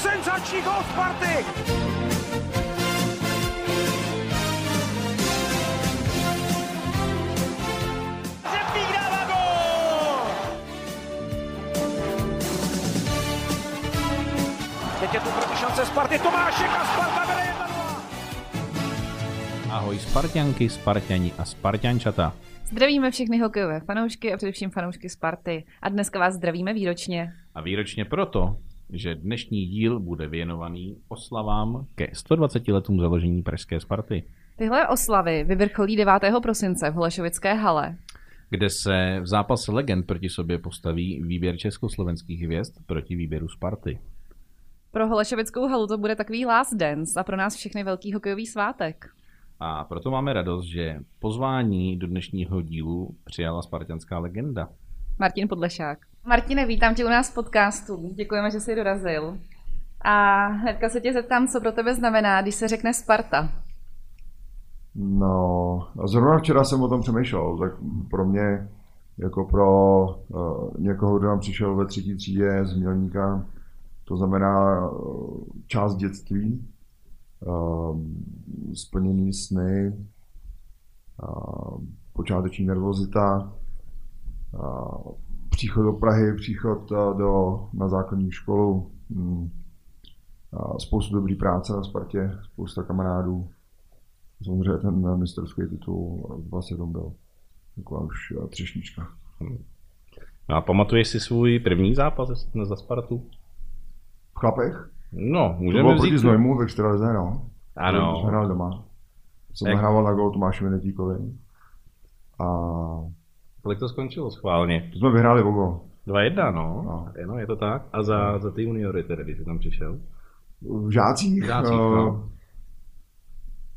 senzační gol Sparty! Teď je tu proti šance Sparty, Tomášek a Sparta vede 1-0. Ahoj Spartianky, Spartiani a Spartiančata. Zdravíme všechny hokejové fanoušky a především fanoušky Sparty. A dneska vás zdravíme výročně. A výročně proto, že dnešní díl bude věnovaný oslavám ke 120 letům založení Pražské Sparty, Tyhle oslavy vyvrcholí 9. prosince v Holešovické hale. kde se v zápase legend proti sobě postaví výběr československých hvězd proti výběru Sparty. Pro Holešovickou halu to bude takový last dance a pro nás všechny velký hokejový svátek. A proto máme radost, že pozvání do dnešního dílu přijala spartianská legenda. Martin Podlešák. Martine, vítám tě u nás v podcastu. Děkujeme, že jsi dorazil. A hnedka se tě zeptám, co pro tebe znamená, když se řekne Sparta. No, zrovna včera jsem o tom přemýšlel, tak pro mě, jako pro uh, někoho, kdo nám přišel ve třetí třídě z Mělníka, to znamená uh, část dětství, uh, splněný sny, uh, počáteční nervozita, uh, příchod do Prahy, příchod uh, do, na základní školu, uh, spoustu dobrý práce na Spartě, spousta kamarádů, Samozřejmě ten mistrovský titul vlastně tam byl. Taková už eh, třešnička. No a pamatuješ si svůj první zápas za- za Spartu? V chlapech? No, To můžeme bylo proti vzít... Znojmu ve extralize, no. Ano. Jsme hráli doma. Jsem Jak- nahrával na gol Tomáši Venetíkovi. A Kolik to skončilo schválně? to jsme vyhráli o gol. 2-1, no. No. no. je to tak. A za, za ty juniory tedy, když jsi tam přišel? V žácích, V žácích, eh, no.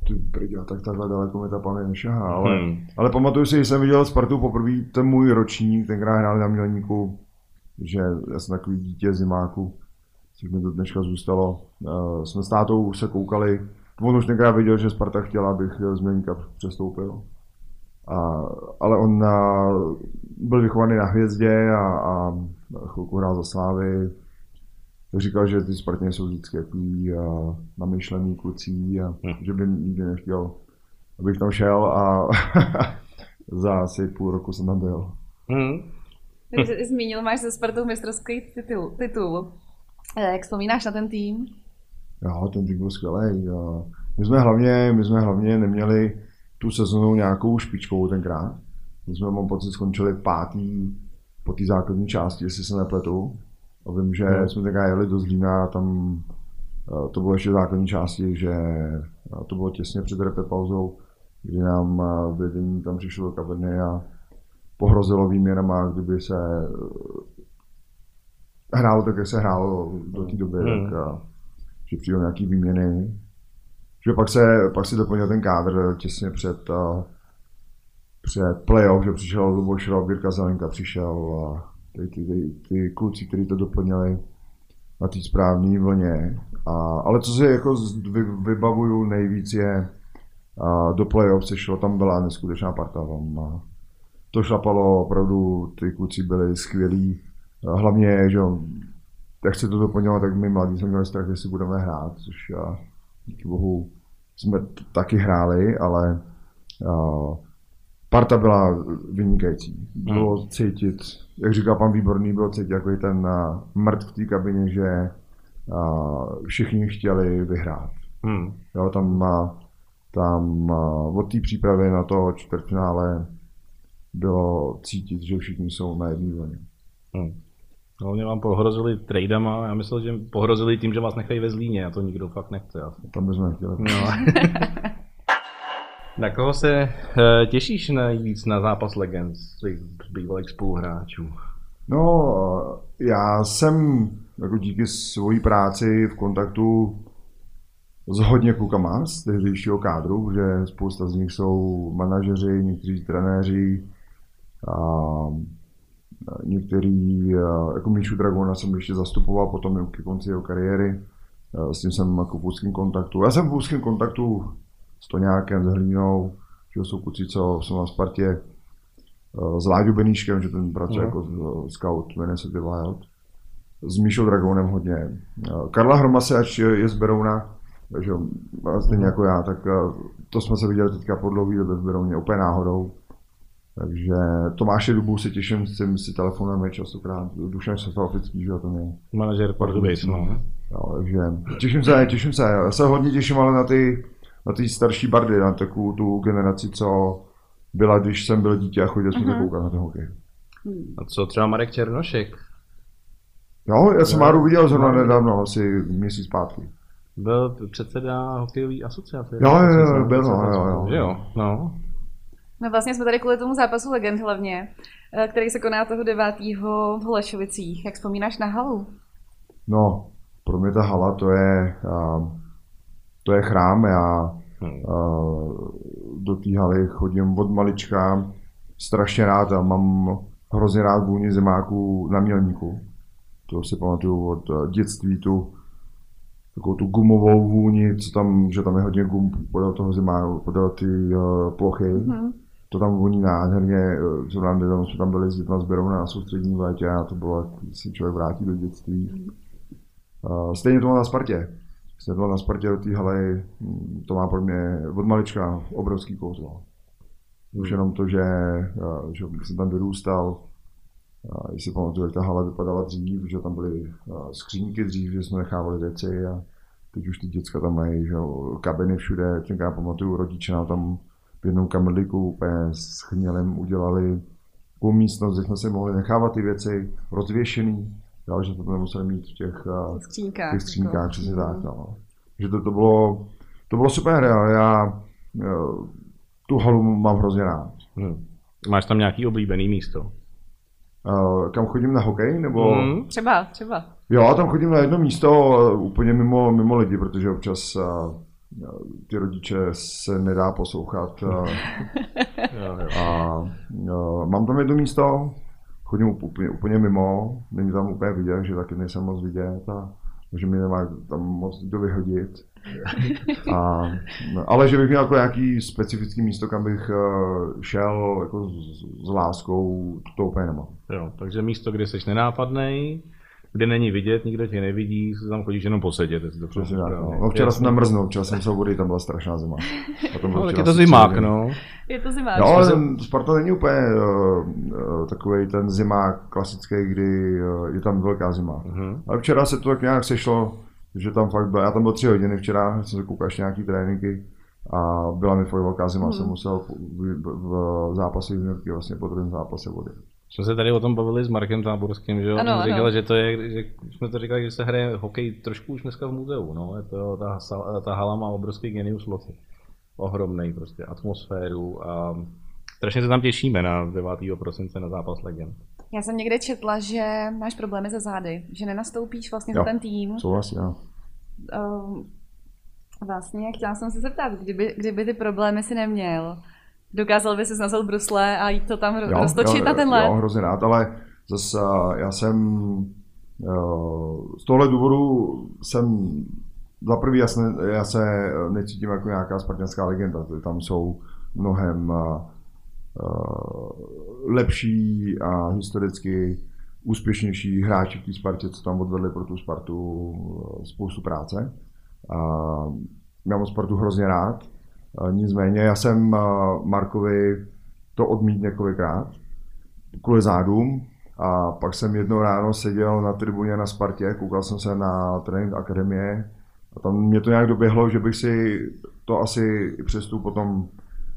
Ty brďo, tak takhle daleko mi ta paměť nešahá, ale, Hmm. ale pamatuju si, že jsem viděl Spartu poprvé, ten můj ročník, tenkrát hráli na Mělníku, že já jsem takový dítě zimáku, což mi to dneška zůstalo. Uh, jsme s tátou se koukali, on už tenkrát viděl, že Sparta chtěla, abych z Mělníka přestoupil. A, ale on uh, byl vychovaný na hvězdě a, a chvilku hrál za Slávy. Říkal, že ty Spartany jsou vždycky takový namyšlený kluci a Hm. že by nikdy nechtěl, abych tam šel a za asi půl roku jsem tam byl. Hmm. Jsi zmínil, máš se Spartou mistrovský titul. titul. Eh, Jak vzpomínáš na ten tým? Jo, ten tým byl skvělý. My jsme hlavně, my jsme hlavně neměli tu sezonu nějakou špičkovou tenkrát. My jsme, mám pocit, skončili pátý po té základní části, jestli se nepletu. A vím, že Hmm. jsme tenkrát jeli do Zlína, tam eh, to bylo ještě v základní části, že eh, to bylo těsně před repre pauzou, kdy nám eh, vedení tam přišlo do kaverny a pohrozilo výměnama, kdyby se hrálo tak, jak se hrálo do té doby, Hmm. tak a, že přijdou nějaký výměny. Že pak se, pak si doplnil ten kádr těsně před, a, před playoff, že přišel Luboš Šrob, Jirka Zelenka přišel a ty, ty, ty, ty kluci, kteří to doplnili na té správné vlně. A, ale co si jako vy, vybavuju nejvíc je, a do playoff se šlo, tam byla neskutečná parta. Tam, a to šlapalo, opravdu ty kluci byli skvělí. A Hlavně, že jak se to doplnilo, tak my mladí jsme měli strach, že si budeme hrát, což a, díky bohu jsme taky hráli, ale a, parta byla vynikající. Bylo cítit, jak říkal pan Výborný, bylo cítit jako ten a, mrt v té kabině, že a, všichni chtěli vyhrát. Hmm. Jo, tam, a, tam a, od té přípravy na to čtvrtfinále bylo cítit, že všichni jsou na jedné vlně. Hmm. Hlavně vám pohrozili tradama, já myslel, že pohrozili tím, že vás nechají ve Zlíně a to nikdo fakt nechce asi. Tam bychom chtěli. No. na koho se eh, těšíš nejvíc na zápas legend z svých bývalých spoluhráčů? No, já jsem jako díky svojí práci v kontaktu s hodně klukama z tehdejšího kádru, že spousta z nich jsou manažeři, někteří trenéři, a některý, a jako Míšu Dragona jsem ještě zastupoval potom ke konci jeho kariéry, a s tím jsem jako v úzkém kontaktu. Já jsem v úzkém kontaktu s Toňákem, s Hlínou, že jsou kluci, co jsou na Spartě, eh, s Láďou Beníškem, že ten pracuje Mhm. jako eh, scout Minnesota Wild. s Míšou Dragonem hodně. Eh, Karla Hromase, ač je z Berouna, takže stejně jako já, tak eh, to jsme se viděli teďka po dlouhý době v Berouně, úplně náhodou. Takže Tomáše Dubu si těším, s tím si telefonujeme častokrát, Dušan Šefafický, že jo, to je. Manažer Pardubic, no. Jo, takže těším se, těším se. Já se hodně těším ale na ty, na ty starší bardy, na takovou tu generaci, co byla, když jsem byl dítě a chodil jsem uh-huh. koukat na ten hokej. A co třeba Marek Černošek? Jo, já jsem Máru viděl zrovna nedávno, asi měsíc zpátky. Byl předseda hokejové asociace. Jo, jo, jo, byl, no, jo, jo. Že jo, no. No vlastně jsme tady kvůli tomu zápasu legend hlavně, eh, který se koná toho 9. v Holešovicích. Jak vzpomínáš na halu? No, pro mě ta hala to je, uh, to je chrám. Já uh, do té haly chodím od malička strašně rád a mám hrozně rád vůni zimáků na mělníku. To si pamatuju od dětství, tu takovou tu gumovou vůni, co tam, že tam je hodně gum podél toho zimáku, podél ty uh, plochy. Mm-hmm. To tam voní nádherně, co nám nedávno jsme tam byli s dětma sběrou na soustřední létě a to bylo, když si člověk vrátí do dětství. Stejně to má na Spartě. To má na Spartě do té haly, hm, to má pro mě od malička obrovský kouzlo. Už jenom to, že, uh, že jsem tam vyrůstal, si pamatuju, jak ta hala vypadala dřív, že tam byly uh, skřínky dřív, že jsme nechávali věci a teď už ty děcka tam mají, že kabiny všude, tím já pamatuju, rodiče nám tam v jednou kamerliku úplně s chmělem udělali takovou místnost, kde jsme si mohli nechávat ty věci rozvěšený, jo, že to nemuseli mít v těch skřínkách, těch skřínkách jako. přesně tak. No. Že to, to, bylo, to bylo super, já, já tu halu mám hrozně rád. Hmm. Máš tam nějaký oblíbený místo? Uh, kam chodím na hokej? Nebo... Hmm. Třeba, třeba. Jo, tam chodím na jedno místo úplně mimo, mimo lidi, protože občas uh, ty rodiče se nedá poslouchat. Uh, a uh, mám tam jedno místo, chodím úplně, úplně mimo, není tam úplně vidět, že taky nejsem moc vidět a že mi nemá tam moc kdo vyhodit. A, ale že bych měl jako nějaký specifický místo, kam bych uh, šel jako s, s láskou, to úplně nemám. Jo, takže místo, kde jsi nenápadný, kde není vidět, nikdo tě nevidí, se tam chodíš jenom posedět. To Přesně tak, no. no. Včera jsem namrznul, včera jsem se vody, tam byla strašná zima. no, tak je to zimák, no. Je to zimák. No, ale Sparta není úplně uh, uh, takový ten zimák klasický, kdy uh, je tam velká zima. Uh-huh. Ale včera se to tak nějak sešlo, že tam fakt byl, já tam byl tři hodiny včera, jsem se koukal ještě nějaký tréninky a byla mi fakt velká zima, uh-huh. jsem musel v, v, v zápase vlastně po druhém zápase vody jsme se tady o tom bavili s Markem Táborským, že ano, On říkal, ano. že to je, že jsme to říkali, že se hraje hokej trošku už dneska v muzeu, no, je to, ta, ta hala má obrovský genius loci. Ohromný prostě, atmosféru a strašně se tam těšíme na 9. prosince na zápas legend. Já jsem někde četla, že máš problémy se zády, že nenastoupíš vlastně jo, za ten tým. Souhlasím, jo. Um, vlastně chtěla jsem se zeptat, kdyby, kdyby ty problémy si neměl, Dokázal by si nazvat brusle a jít to tam jo, roztočit jo, na ten let? Jo, hrozně rád, ale zase já jsem z tohle důvodu jsem za prvý já se, já se necítím jako nějaká spartanská legenda, tam jsou mnohem uh, lepší a historicky úspěšnější hráči v té Spartě, co tam odvedli pro tu Spartu spoustu práce. A já mám Spartu hrozně rád Nicméně já jsem Markovi to odmít několikrát kvůli zádům a pak jsem jedno ráno seděl na tribuně na Spartě, koukal jsem se na trénink akademie a tam mě to nějak doběhlo, že bych si to asi i přes tu potom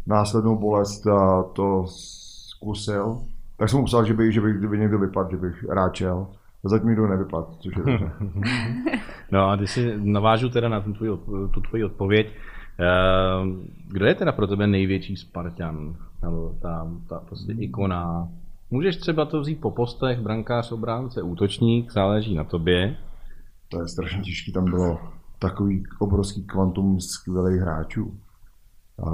následnou bolest to zkusil. Tak jsem mu psal, že bych, že bych kdyby někdo vypadl, že bych ráčel. A zatím nikdo nevypadl, což je dobře. no a když si navážu teda na tu tvoji, odpověď, kdo je teda pro tebe největší Spartan? Nebo ta, ta prostě ikona? Můžeš třeba to vzít po postech, brankář, obránce, útočník, záleží na tobě. To je strašně těžké, tam bylo takový obrovský kvantum skvělých hráčů. A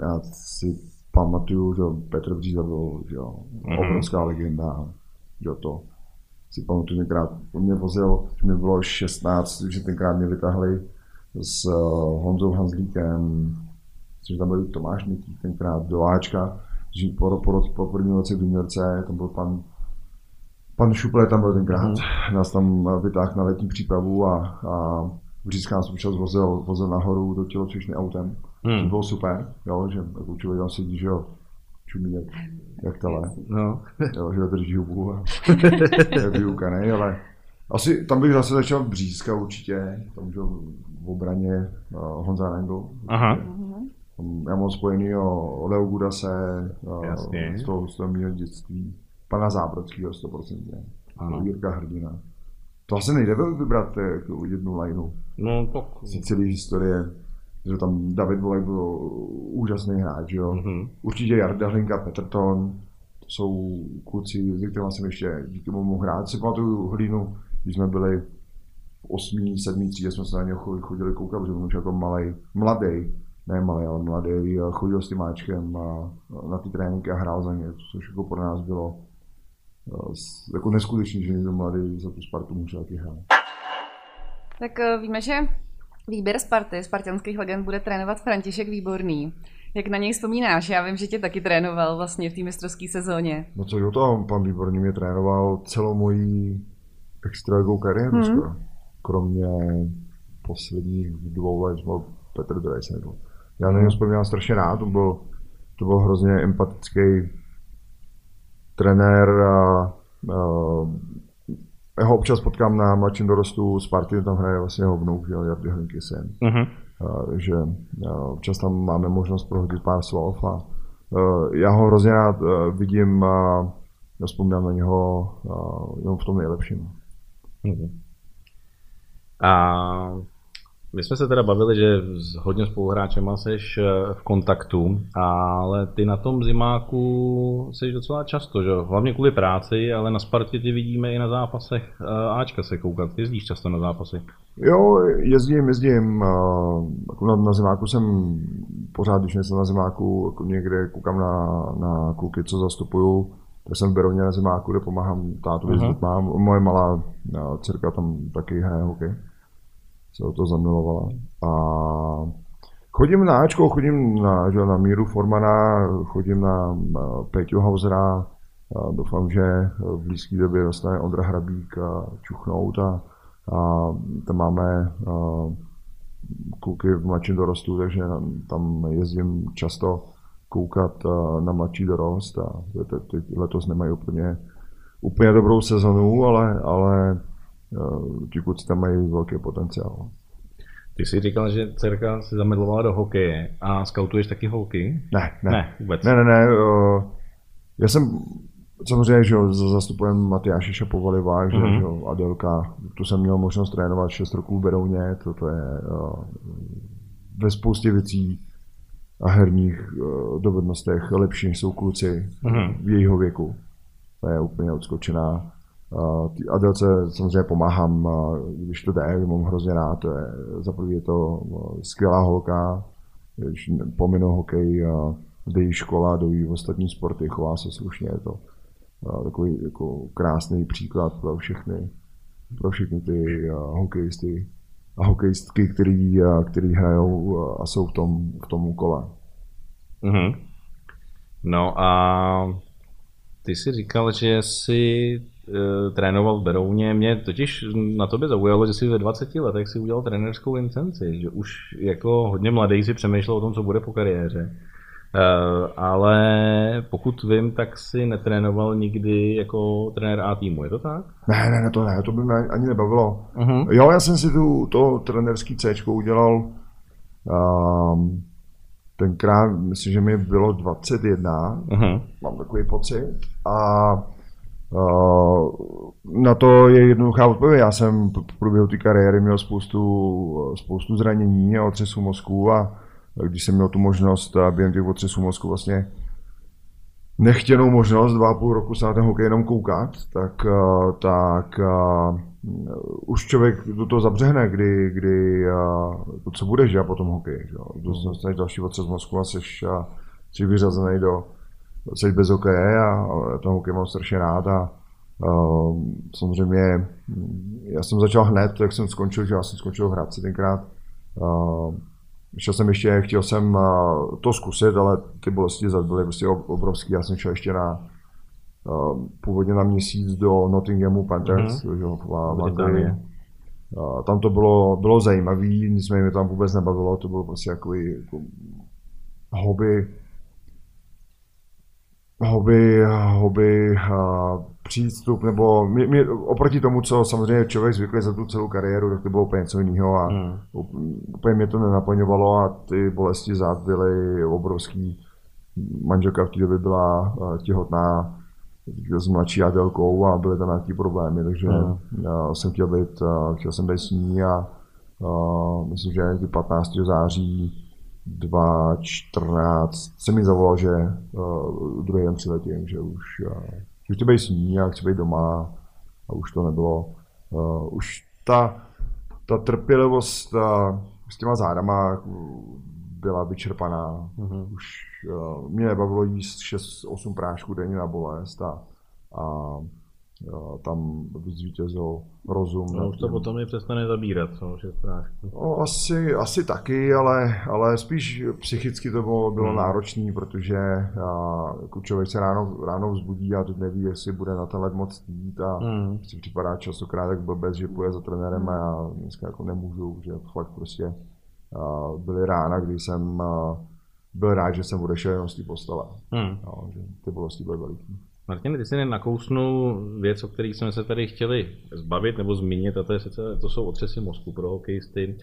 já si pamatuju, že Petr Bříza byl že jo, mm-hmm. obrovská legenda. Že to si pamatuju, některát mě vozil, že mi bylo 16, že tenkrát mě vytahli s eh, Honzou Hanzlíkem, což tam byl Tomáš Miký, tenkrát do Ačka, že po, po, po první roce v juniorce, tam byl pan Pan Šuple tam byl tenkrát, mm. nás tam vytáhl na letní přípravu a, a Břízka nás občas vozil, vozil nahoru do tělocvičny autem, mm. to bylo super, jo, že jako člověk tam sedí, že jo, čumí jak, jak tele, no. jo, že drží hubu a je ale asi tam bych zase začal Břízka určitě, tam že v obraně uh, Honza Rangel. Aha. Já mám spojený o Leo Gudase uh, z toho, z toho mého dětství pana Zábrodského 100%. Ano. Jirka Hrdina. To asi nejde vybrat eh, jako jednu lineu. No tak. Z celé historie. Že tam David Volek byl úžasný hráč, jo. Mm-hmm. Určitě Jarda Hlinka, Petrton, to jsou kluci, se kterými jsem ještě díky mu mohl hrát. Si pamatuju Hlínu, když jsme byli v 8. 7. třídě, jsme se na něho chodili koukat, protože on jako malý, mladý, ne malý, ale mladý, chodil s tím máčkem a na ty tréninky a hrál za ně, což jako pro nás bylo jako neskutečný, že někdo mladý za tu Spartu může taky hrát. Tak eh, víme, že výběr Sparty, spartianských legend, bude trénovat František Výborný. Jak na něj vzpomínáš? Já vím, že tě taky trénoval vlastně v té mistrovské sezóně. No co jo, to pan Výborný mě trénoval celou moji extraligovou kariéru hmm. skoro. Kromě posledních dvou let byl Petr Drejsner. Já na něj vzpomínám strašně rád, to byl, to byl hrozně empatický trenér a, a já ho občas potkám na mladším dorostu Sparty, tam hraje vlastně jeho vnuk, Jardy Hlinky syn. Uh-huh. Takže občas tam máme možnost prohodit pár slov a já ho hrozně rád vidím a vzpomínám na něho jenom v tom nejlepším. Uh-huh. A my jsme se teda bavili, že s hodně spoluhráčema seš eh, v kontaktu, ale ty na tom zimáku seš docela často, že? hlavně kvůli práci, ale na Spartě ty vidíme i na zápasech eh, Ačka se koukat. Jezdíš často na zápasy? Jo, jezdím, jezdím. Jako na, na zimáku jsem pořád, když jsem na zimáku, jako někde koukám na, na kluky, co zastupuju, tak jsem v Beroně na zimáku, kde pomáhám tátu jezdit. Mám, moje malá eh, dcerka tam taky hraje hokej se o to zamilovala. A chodím na Ačko, chodím na, že, na Míru Formana, chodím na, na Peťu Hausera, a doufám, že v blízké době dostane Ondra Hrabík a čuchnout a, a tam máme a, kluky v mladším dorostu, takže tam jezdím často koukat na mladší dorost a teď letos nemají úplně, úplně dobrou sezonu, ale, ale Eh, ti kluci tam mají velký potenciál. Ty jsi říkal, že dcerka se zamedlovala do hokeje a skautuješ taky holky? Ne, ne. Ne, vůbec. Ne, ne, ne. Uh, já jsem samozřejmě, že zastupujem Matyáše Šapovaliva, že, mm-hmm. že Adelka. Tu jsem měl možnost trénovat 6 roků v Berouně, to, to je ve spoustě věcí a herních uh, dovednostech lepší, než jsou kluci mm-hmm. v jejího věku. To je úplně odskočená Adelce samozřejmě pomáhám, když to jde, mám hrozně rád. To je, za prvý je to skvělá holka, když pominu hokej, jde jí škola, do jí ostatní sporty, chová se slušně, je to takový jako krásný příklad pro všechny, pro všechny ty hokejisty a hokejistky, který, který hrajou a jsou v tom, v tom kole. Mm-hmm. No a ty jsi říkal, že jsi Eh, trénoval v Berouně. Mě totiž na tobě zaujalo, že jsi ve 20 letech si udělal trenerskou licenci, že už jako hodně mladý si přemýšlel o tom, co bude po kariéře. Uh, ale pokud vím, tak si netrénoval nikdy jako trenér A týmu, je to tak? Ne, ne, ne, to ne, to by mě ani nebavilo. Uh-huh. Jo, já jsem si tu, to trenerský C udělal um, tenkrát, myslím, že mi bylo 21, uh-huh. mám takový pocit. A Eh, na to je jednoduchá odpověď. Já jsem v průběhu té kariéry měl spoustu, spoustu zranění a otřesu mozku a když jsem měl tu možnost a během těch otřesů mozku vlastně nechtěnou možnost dva a půl roku se na ten hokej jenom koukat, tak, eh, tak uh, už člověk do toho zabřehne, kdy, kdy uh, to, co budeš a potom hokej. Že? Dostaneš další otřes mozku a jsi, jsi vyřazený do, jsi bez hokeje a ten hokej mám strašně rád a uh, samozřejmě já jsem začal hned, jak jsem skončil, že já jsem skončil v Hradci tenkrát. Uh, šel jsem ještě, chtěl jsem uh, to zkusit, ale ty bolesti byly prostě obrovský. Já jsem šel ještě na původně na měsíc do Nottinghamu Panthers, mm-hmm. v, v Anglii. Tam to bylo, bylo zajímavé, nicméně mě tam vůbec nebavilo, to bylo prostě takový jako hobby, hobby, hobby přístup, nebo mě, mě, oproti tomu, co samozřejmě člověk zvyklý za tu celou kariéru, tak to bylo úplně něco jiného a hmm. úplně mě to nenaplňovalo a ty bolesti zad byly obrovský. Manželka v té době byla těhotná s mladší Adelkou a byly tam nějaké problémy, takže hmm. já jsem chtěl být, chtěl jsem být s ní a, a myslím, že 15. září 2014 se mi zavolal, že uh, druhý den přiletím, že už, uh, že chci být s ní a chci být doma a už to nebylo. Uh, už ta, ta trpělivost uh, s těma zádama byla vyčerpaná. Mm-hmm. Už uh, mě nebavilo jíst 6-8 prášků denně na bolest a, a tam zvítězil rozum. No už to potom je přestane zabírat, no, že no, asi, asi taky, ale, ale spíš psychicky to bylo, bylo hmm. náročné, protože a, jako člověk se ráno, ráno vzbudí a teď neví, jestli bude na ten let moc jít a hmm. si připadá častokrát tak blbec, že půjde za trenérem a já dneska jako nemůžu, že fakt prostě a, byly rána, kdy jsem a, byl rád, že jsem odešel jenom z té postele. Hmm. No, že ty bolesti byly veliký. Martin, ty si nakousnul věc, o kterých jsme se tady chtěli zbavit nebo zmínit, a to, je sice, to jsou otřesy mozku pro hokejisty.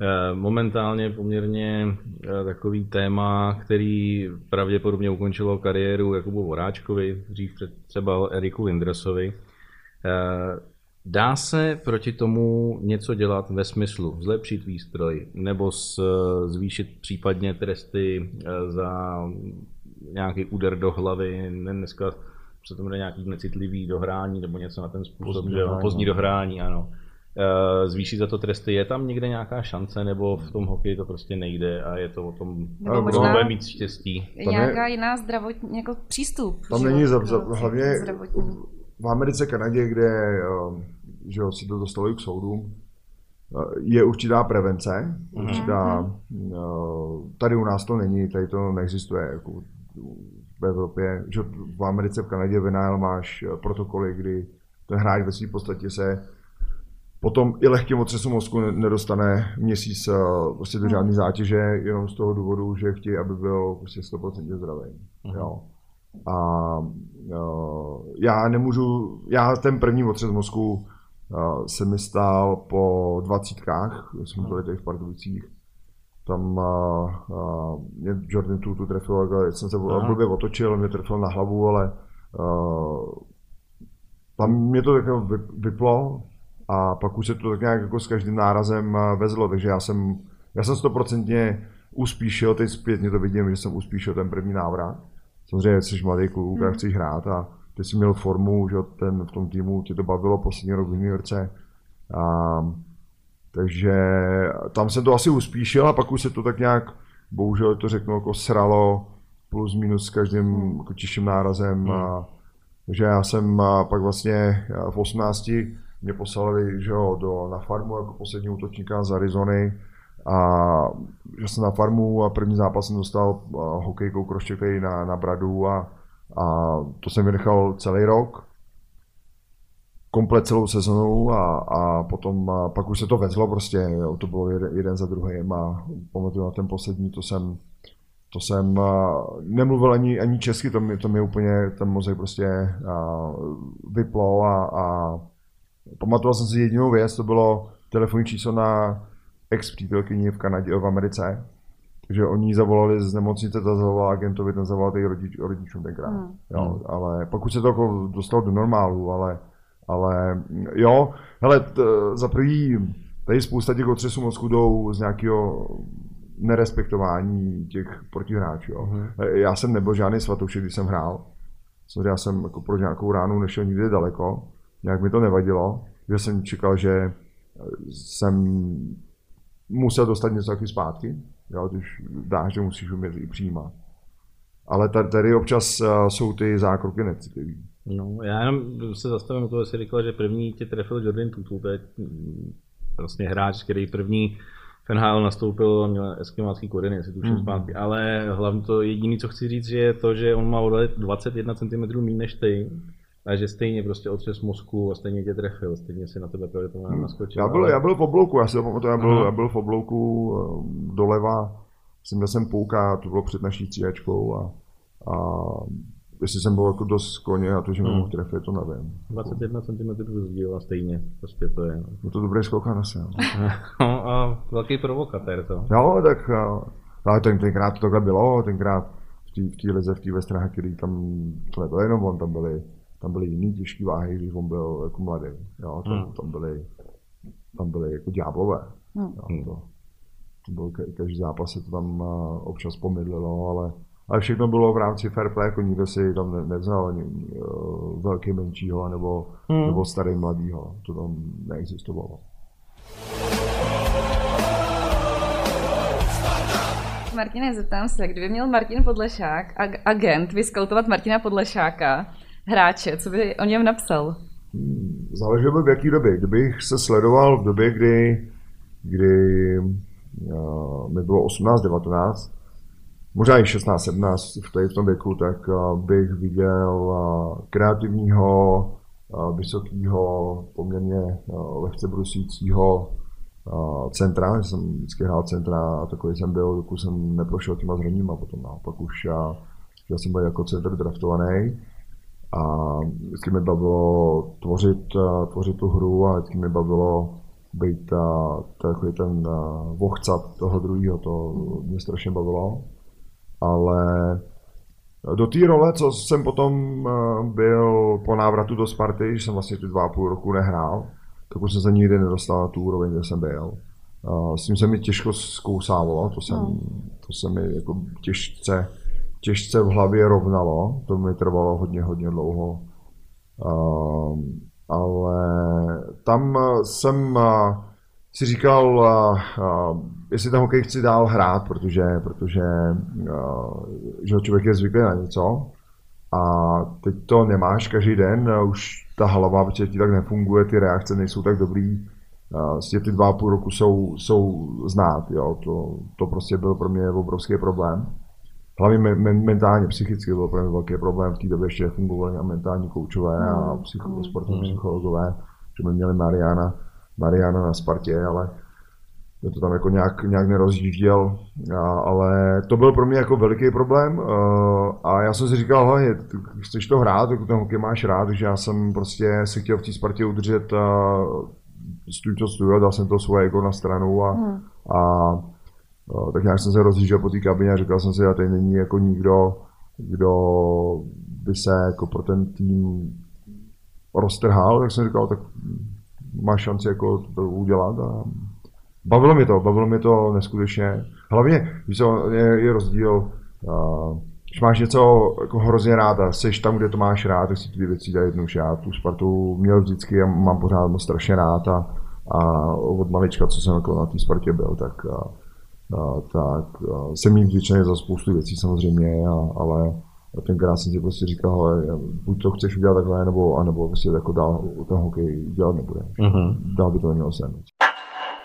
Eh, momentálně poměrně eh, takový téma, který pravděpodobně ukončilo kariéru Jakubu Voráčkovi, dřív třeba Eriku Lindresovi. Eh, dá se proti tomu něco dělat ve smyslu zlepšit výstroj nebo zvýšit případně tresty za nějaký úder do hlavy? Dneska se to jmenuje nějaký necitlivý dohrání nebo něco na ten způsob, pozdní, že dohrání. pozdní dohrání, ano. Eh, zvýší za to tresty, je tam někde nějaká šance, nebo v tom hokeji to prostě nejde a je to o tom, nebo možná bude mít štěstí. Tam nějaká je, jiná zdravotní, jako přístup. Tam není za, za, hlavně v Americe, Kanadě, kde eh, že si to dostalo k soudům, eh, je určitá prevence, mhm. určitá, mm-hmm. tady u nás to není, tady to neexistuje. Jako v Evropě, že v Americe, v Kanadě, v máš eh, protokoly, kdy ten hráč ve své podstatě se potom i lehkým otřesu mozku nedostane měsíc eh, prostě do hmm. žádné zátěže, jenom z toho důvodu, že chtějí, aby byl prostě 100% zdravý. Uh-huh. Jo. A uh, já nemůžu, já ten první otřes mozku uh, se mi stál po dvacítkách, jsme byli tady v Pardubicích, tam a, a, mě Jordan tu, tu trefil, jsem se blbě otočil, mě trefil na hlavu, ale a, tam mě to tak vyplo a pak už se to tak nějak jako s každým nárazem vezlo, takže já jsem, já jsem stoprocentně uspíšil, teď zpětně to vidím, že jsem uspíšil ten první návrat. Samozřejmě jsi mladý kluk hmm. chceš hrát a ty jsi měl formu, že ten v tom týmu tě to bavilo poslední rok v juniorce. A, takže tam jsem to asi uspíšil a pak už se to tak nějak, bohužel to řeknu, jako sralo plus minus s každým hmm. jako tiším nárazem. Hmm. A, takže já jsem a pak vlastně v 18 mě poslali že jo, do, na farmu jako poslední útočníka z Arizony a že jsem na farmu a první zápas jsem dostal hokejkou kroštěkej na, na bradu a, a to jsem vynechal celý rok komplet celou sezonu a, a potom a pak už se to vezlo prostě, jo, to bylo jeden, jeden za druhým a pamatuju na ten poslední, to jsem, to jsem a, nemluvil ani, ani česky, to mi, to mi úplně ten mozek prostě a, vyplo a, a pamatoval jsem si jedinou věc, to bylo telefonní číslo na ex přítelkyni v Kanadě, v Americe, takže oni zavolali z nemocnice, ta zavolala agentovi, ten zavolal rodič, rodičům tenkrát. Hmm. Jo, ale pokud se to jako dostalo do normálu, ale ale jo, hele, t, za prvý, tady spousta těch otřesů mozku jdou z nějakého nerespektování těch protihráčů. Jo. Uh-huh. Já jsem nebyl žádný svatoušek, když jsem hrál. Já jsem jako pro nějakou ránu nešel nikdy daleko. Nějak mi to nevadilo, že jsem čekal, že jsem musel dostat něco taky zpátky. Jo, když dáš, že musíš umět i přijímat. Ale tady, tady občas jsou ty zákroky necitlivé. No, já jenom se zastavím u toho, jsi říkal, že první tě trefil Jordan Tutu, to je vlastně hráč, který první v NHL nastoupil a měl eskimácký kořeny, jestli tuším mm. zpátky. Ale hlavně to jediné, co chci říct, že je to, že on má odlet 21 cm méně než ty, a že stejně prostě otřes mozku a stejně tě trefil, stejně si na tebe pravděpodobně hmm. naskočil. Já byl, ale... já byl v oblouku, já si pamatuju, já byl, já byl v oblouku eh, doleva, jsem měl jsem pouka, to bylo před naší stříhačkou a, a jestli jsem byl jako dost koně a to, že mě hmm. mohl trefit, to nevím. 21 cm rozdíl a stejně, prostě to je. No, no to dobrý skok na se. no a velký provokatér to. Jo, tak ale ten, tenkrát to takhle bylo, tenkrát v té lize, v té Westraha, který tam, to nebyl jenom on, tam byli, tam byly jiný těžké váhy, když on byl jako mladý. Jo, tam, hmm. tam byly, tam byly jako ďáblové. Hmm. Jo, to, to byl, každý zápas se to tam občas pomydlilo, ale ale všechno bylo v rámci fair play, jako nikdo si tam ne, nevzal ani uh, velký menšího nebo, hmm. nebo starý mladýho. To tam neexistovalo. Martine, zeptám se, kdyby měl Martin Podlešák, ag- agent, vyskaltovat Martina Podlešáka, hráče, co by o něm napsal? Hmm, záleželo v jaký době. Kdybych se sledoval v době, kdy, kdy uh, mi bylo 18-19, možná i 16, 17 v, v tom věku, tak uh, bych viděl uh, kreativního, uh, vysokého, poměrně lehce brusícího centra, jsem vždycky hrál centra a takový jsem byl, dokud jsem neprošel těma zraněníma, potom. Naopak už já, já jsem byl jako center draftovaný a vždycky mi bavilo tvořit, tvořit tu hru a vždycky mi bavilo být takový ten vohcat toho druhého, to mě strašně bavilo ale do té role, co jsem potom eh, byl po návratu do Sparty, že jsem vlastně ty dva a půl roku nehrál, tak už jsem se nikdy nedostal na tu úroveň, kde jsem byl. S tím se mi těžko zkousávalo, to, jsem, no. to se mi jako těžce, těžce v hlavě rovnalo, to mi trvalo hodně, hodně dlouho. ale tam jsem si říkal, jestli ten hokej chci dál hrát, protože, protože že člověk je zvyklý na něco a teď to nemáš každý den, už ta hlava protože ti tak nefunguje, ty reakce nejsou tak dobrý, vlastně ty dva a půl roku jsou, jsou znát, jo, to, to prostě byl pro mě obrovský problém. Hlavně me, me, mentálně, psychicky byl pro mě velký problém, v té době ještě fungovali mentální koučové a mm. psycho, sportovní mm. psychologové, že jsme měli Mariana, Mariana na Spartě, ale mě to tam jako nějak, nějak nerozjížděl, ale to byl pro mě jako veliký problém. A já jsem si říkal, hlavně, chceš to hrát, jako ten hokej máš rád, takže já jsem prostě si chtěl v té Spartě udržet stůj to stůj, dal jsem to svoje jako na stranu a, hmm. a, a tak nějak jsem se rozjížděl po té kabině a říkal jsem si, že tady není jako nikdo, kdo by se jako pro ten tým roztrhal, tak jsem říkal, tak máš šanci jako to udělat a bavilo mi to, bavilo mi to neskutečně. Hlavně, víš je, je rozdíl, uh, když máš něco jako hrozně rád a jsi tam, kde to máš rád, tak si ty věci dělají jednoduše. Já tu Spartu měl vždycky a mám pořád moc strašně rád a, a od malička, co jsem jako na té Spartě byl, tak, a, a, tak a, jsem jí vděčný za spoustu věcí samozřejmě, a, ale tenkrát jsem si prostě říkal, ale buď to chceš udělat takhle, nebo, anebo prostě jako dál ten hokej dělat nebude. Uh-huh. Dál by to nemělo sem.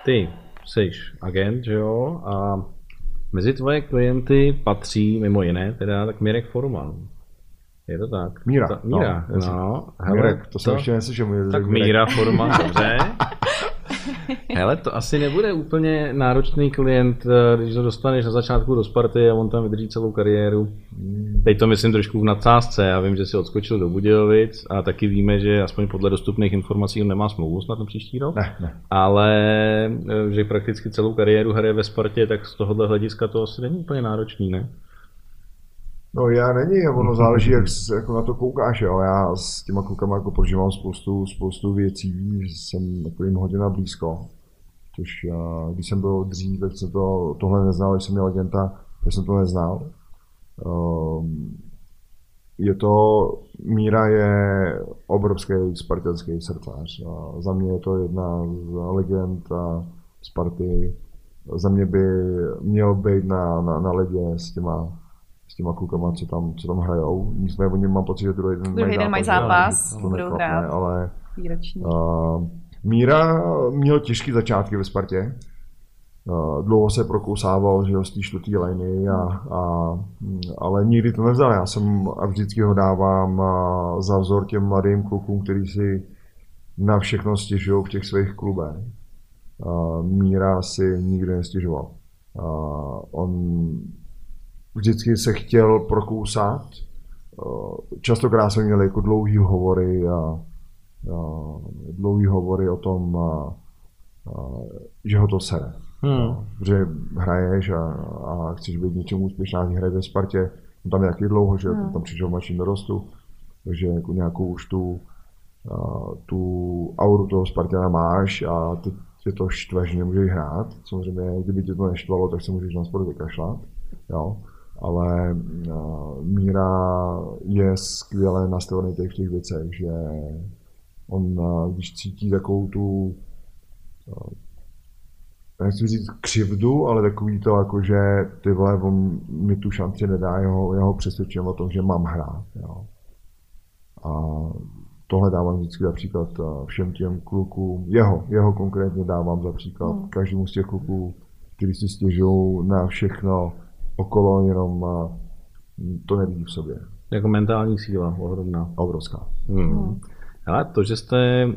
Ty jsi agent, že jo, a mezi tvoje klienty patří mimo jiné teda tak Mirek Forman. Je to tak? Míra. Ta, Míra, no. no. Hele, Mirek, to jsem to, ještě neslyšel. Tak Míra Forman, dobře. Hele, to asi nebude úplně náročný klient, eh, když to dostaneš na začátku do Sparty a on tam vydrží celou kariéru. Teď to myslím trošku v nadsázce. Já vím, že si odskočil do Budějovic a taky víme, že aspoň podle dostupných informací on nemá smlouvu snad na příští rok. Ne, ne. Ale eh, že prakticky celou kariéru hraje ve Spartě, tak z tohohle hlediska to asi není úplně náročný, ne? No já není, ono záleží, jak jako na to koukáš, jo. Já s těma klukama jako prožívám spoustu, spoustu věcí, jsem jako jim hodina blízko. Což já, když jsem byl dřív, tak jsem to, tohle neznal, když jsem měl agenta, tak jsem to neznal. Um, je to, Míra je obrovský spartanský srdcař. A za mě je to jedna z legend Sparty. Za mě by měl být na, na, na ledě s těma s těma klukama, co tam, co tam hrajou. Nicméně oni mám pocit, že druhý den druhý den mají zápas, budou hrát. Ale uh, Míra měl těžký začátky ve Spartě. dlouho se prokousával že jo, z té čtvrtý liney, a, a, ale nikdy to nevzal. Já jsem a vždycky ho dávám za vzor těm mladým klukům, kteří si na všechno stěžují v těch svých klubech. Míra si nikdy nestěžoval. On vždycky se chtěl prokousat. Častokrát jsme měli jako dlouhý hovory a, a dlouhý hovory o tom, a, a, že ho to sere. Hmm. Že hraješ a, a chceš být něčemu úspěšná, hraje ve Spartě, on tam je taky dlouho, že hmm. tam přišel mladším dorostu, takže jako nějakou už tu, a, tu auru toho Spartana máš a ty tě to štve, že nemůžeš hrát. Samozřejmě, kdyby tě to neštvalo, tak se můžeš na sport vykašlat. Jo. Ale uh, Míra je skvěle nastavený těch v těch věcech, že on, uh, když cítí takovou tu uh, nechci říct křivdu, ale takový to, jako, že ty vole, on mi tu šanci nedá, jeho, jeho přesvědčím o tom, že mám hrát. Jo. A tohle dávám vždycky za příklad eh, všem těm klukům, jeho, jeho konkrétně dávám za příklad hmm. každému z těch kluků, kteří si stěžují na všechno okolo, jenom to nevidí v sobě. Jako mentální síla ohromná. Obrovská. Hmm. Hmm. Ale to, že jste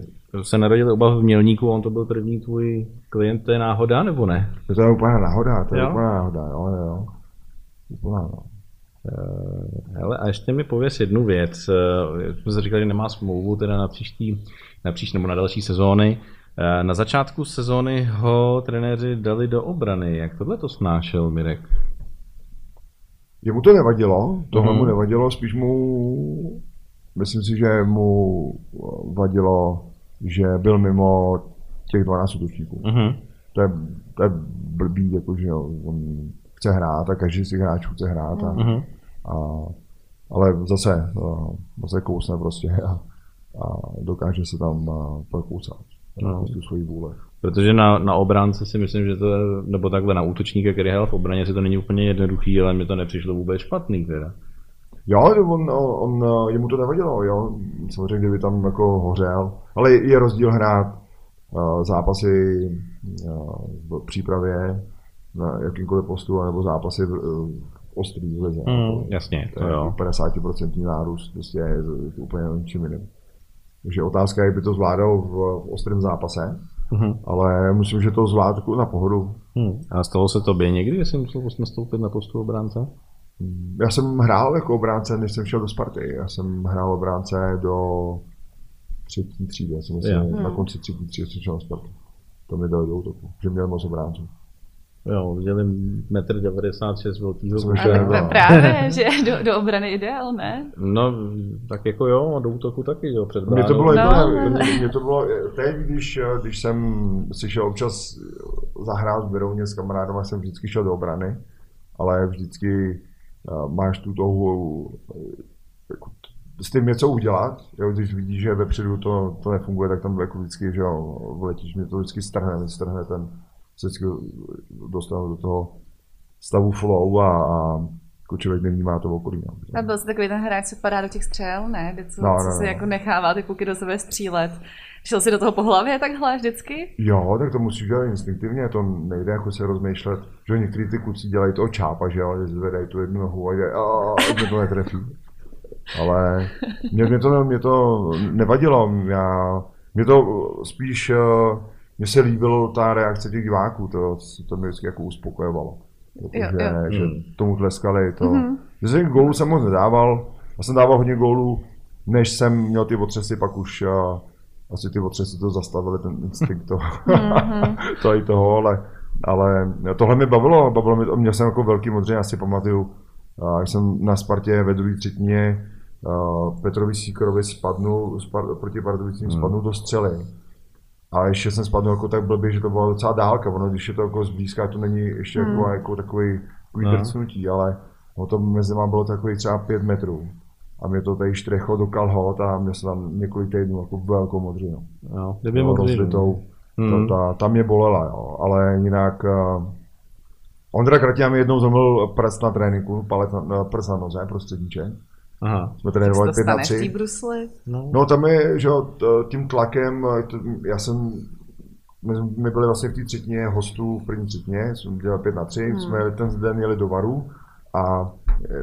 se narodil oba v Mělníku, on to byl první tvůj klient, to je náhoda nebo ne? To je úplná náhoda, to je jo? úplná náhoda, jo, jo. Úplná, no. Eh, hele, a ještě mi pověs jednu věc. Eh, jsme se říkali, že nemá smlouvu teda na příští, na příští nebo na další sezóny. Eh, na začátku sezóny ho trenéři dali do obrany. Jak tohle to snášel Mirek? Jemu to nevadilo, tohle mm. mu nevadilo, spíš mu, myslím si, že mu vadilo, že byl mimo těch 12 útočníků. Mm. To, je, to je blbý, jako, že on chce hrát a každý si hráč chce hrát. A, mm. A, ale zase, zase kousne prostě a, a dokáže se tam prokousat. No. Tu svoji vůle. Protože na, na obránce si myslím, že to, nebo takhle na útočníka, který hrál v obraně, si to není úplně jednoduchý, ale mi to nepřišlo vůbec špatný teda. Jo, on, on, on, jemu to nevadilo, jo. Samozřejmě, kdyby tam jako hořel. Ale je rozdíl hrát uh, zápasy uh, v přípravě na jakýmkoliv postu, nebo zápasy v, uh, ostrý v lize. Mm, jasně, to, to jo. 50% nárůst, prostě je úplně ničím jiným. Takže otázka je, by to zvládal v, v ostrém zápase, mm-hmm. ale myslím, že to zvládl na pohodu. Mm. A stalo se tobě někdy, jestli musel nastoupit na postu obránce? Já jsem hrál jako obránce, než jsem šel do Sparty. Já jsem hrál obránce do třetí třídy. Já jsem myslím, na hmm. konci třetí třídy jsem šel do Sparty. To mi dalo do útoku, že měl moc obránců. Jo, viděli 1,96 m velkýho muže. Právě, že do, do obrany ideál, ne? No, tak jako jo, a do útoku taky, jo, před Mně to bylo, no, jako, no. Mě, mě to bylo teď, když, když jsem si šel občas zahrát v Berouně s kamarádem, jsem vždycky šel do obrany, ale vždycky uh, máš tu touhu jako, s tím něco udělat, jo, když vidíš, že vepředu to, to nefunguje, tak tam jako vždycky, že jo, vletíš, mě to vždycky strhne, strhne ten, vždycky dostanu do toho stavu flow a, a jako člověk nevnímá to okolí. No. A byl jsi takový ten hráč, co padá do těch střel, ne? Co, no, co no, si no. jako nechává ty kuky do sebe střílet. Šel si do toho po hlavě takhle vždycky? Jo, tak to musíš dělat instinktivně, to nejde jako se rozmýšlet, že někteří ty kluci dělají to čápa, že jo, že zvedají tu jednu nohu a jde, a mě to netrefí. Ale mě, mě, to, mě to nevadilo, já, mě to spíš mně se líbilo ta reakce těch diváků, to, to mě vždycky jako uspokojovalo. Protože, jo, jo. že hmm. tomu tleskali. To. Mm-hmm. Že gólů jsem moc nedával. Já jsem dával hodně gólů, než jsem měl ty otřesy, pak už a, asi ty otřesy to zastavili, ten instinkt to, mm-hmm. to i toho, ale, ale tohle mi bavilo, bavilo mi, měl jsem jako velký modře, já si pamatuju, když jsem na Spartě ve druhé třetině Petrovi Síkorovi spadnul, spad, proti Pardubicím mm. spadnul do střely a ještě jsem spadl jako tak blbě, že to byla docela dálka. Ono, když je to jako zblízka, to není ještě hmm. jako, jako takový, no. drcnutí, ale ono to mezi má bylo takový třeba pět metrů. A mě to tady štrechlo do kalhot a mě se tam několik týdnů jako velkou modřinu. No, kdyby modřinu. Hmm. Ta, ta, mě bolela, jo. ale jinak uh, Ondra Kratěna mi jednou zomil prst na tréninku, palec na, prst na noze, prostředníček. Aha. Jsme trénovali 5 na 3. Brusli? No. no tam je, že tím tlakem, já jsem my, my byli vlastně v té třetině hostů v první třetině, jsme dělali 5 na 3, hmm. jsme ten den jeli do Varu a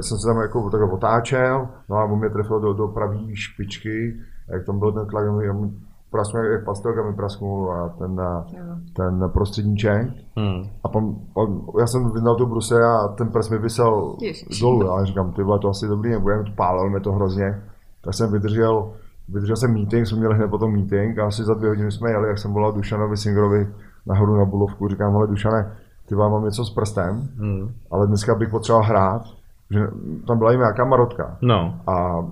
jsem se tam jako takhle otáčel, no a on mě trefil do, do pravé špičky, jak tam byl ten tlak, prasknul jak pastelka mi prasknul a ten, ten prostředníček. Hmm. A pan, pan, já jsem vydal tu bruse a ten prs mi vysel Ježiš. dolů. A říkám, ty to asi dobrý nebude, pálil mi to hrozně. Tak jsem vydržel, vydržel jsem meeting, jsme měli hned potom meeting a asi za dvě hodiny jsme jeli, jak jsem volal Dušanovi Singrovi nahoru na Bulovku, říkám, ale Dušane, ty vám mám něco s prstem, hmm. ale dneska bych potřeboval hrát, že tam byla i nějaká marotka. No. A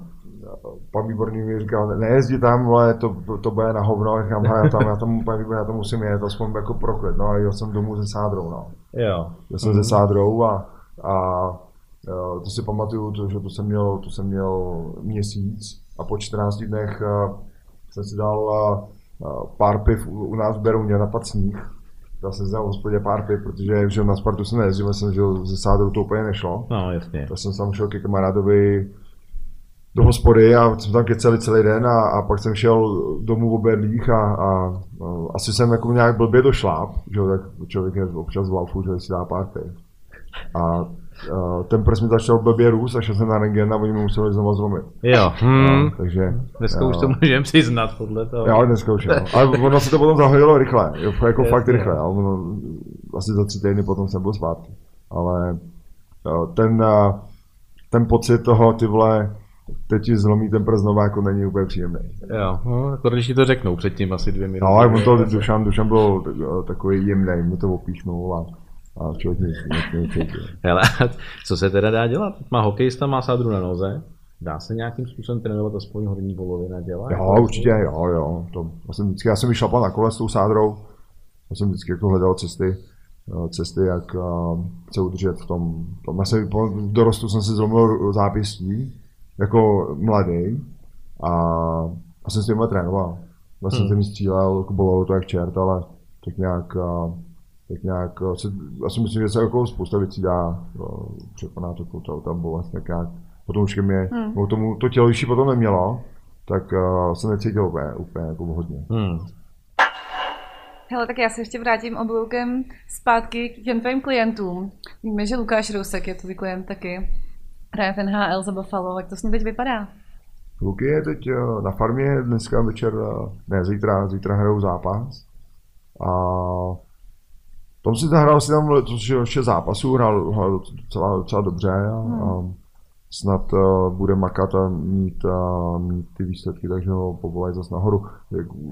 pan Výborný mi říkal, nejezdí tam, ale to, to, to bude na hovno, říkám, já tam, já tam, pan Výborný, já tam musím jet, aspoň jako proklid, no a jel jsem domů se sádrou, no. Jo. Jel jsem mm-hmm. se sádrou a, a to si pamatuju, to, že to jsem měl, to jsem měl měsíc a po 14 dnech jsem si dal pár piv u nás v Berouně na sníh. Dal jsem si na hospodě pár piv, protože že na Spartu jsem nejezdil, jsem, že ze sádrou to úplně nešlo. No, jasně. Tak jsem tam šel ke kamarádovi do hospody a jsme tam keceli celý den a, a pak jsem šel domů v berlích a, a, a, asi jsem jako nějak blbě došláp, že tak člověk je občas v laufu, že si dá pár A, a ten prst mi začal blbě růst a šel jsem na rengen a oni mi museli znovu zlomit. Jo. Hmm. No, takže, dneska jo. už to můžeme přiznat podle toho. Jo, dneska už jo. Ale ono se to potom zahodilo rychle, jako Jasně. fakt rychle. Ale ono, asi za tři týdny potom jsem byl zpátky. Ale ten, ten pocit toho, ty vole, teď ti zlomí ten prst jako není úplně příjemný. Jo, no, jako když ti to řeknou předtím asi dvě minuty. No, ale on to, Dušan, Dušan byl takový jemný, mu to opíchnul a, a člověk nic. Hele, co se teda dá dělat? Má hokejista, má sádru na noze, Dá se nějakým způsobem trénovat aspoň horní polovina dělat? Jo, určitě, jo, jo. To, já, jsem vždycky, já jsem vyšlapal na kole s tou sádrou, já jsem vždycky jako hledal cesty, eh, cesty, jak uh, se udržet v tom. tom. Já jsem, v dorostu jsem si zlomil zápěstí, jako mladý a, a jsem s těmhle trénoval. Vlastně hmm. jsem mi střílel, jako bolelo to jak čert, ale tak nějak, tak nějak, se, já si myslím, že se jako spousta věcí dá překonat, jako to, tam bolest, tak nějak, potom už mě, hmm. tomu, to tělo, když potom nemělo, tak uh, jsem necítil úplně, úplně jako hodně. Hmm. Hele, tak já se ještě vrátím obloukem zpátky k těm tvým klientům. Víme, že Lukáš Rousek je tvůj klient taky hraje v NHL za Buffalo, jak to s ním teď vypadá? Luky je teď eh, na farmě, dneska večer, eh, ne, zítra, zítra hrajou zápas. A tom si zahrál si tam ještě zápasů, hrál, hrál docela, docela dobře a, hmm. a snad uh, bude makat a mít, uh, mít ty výsledky, takže ho povolají zase nahoru.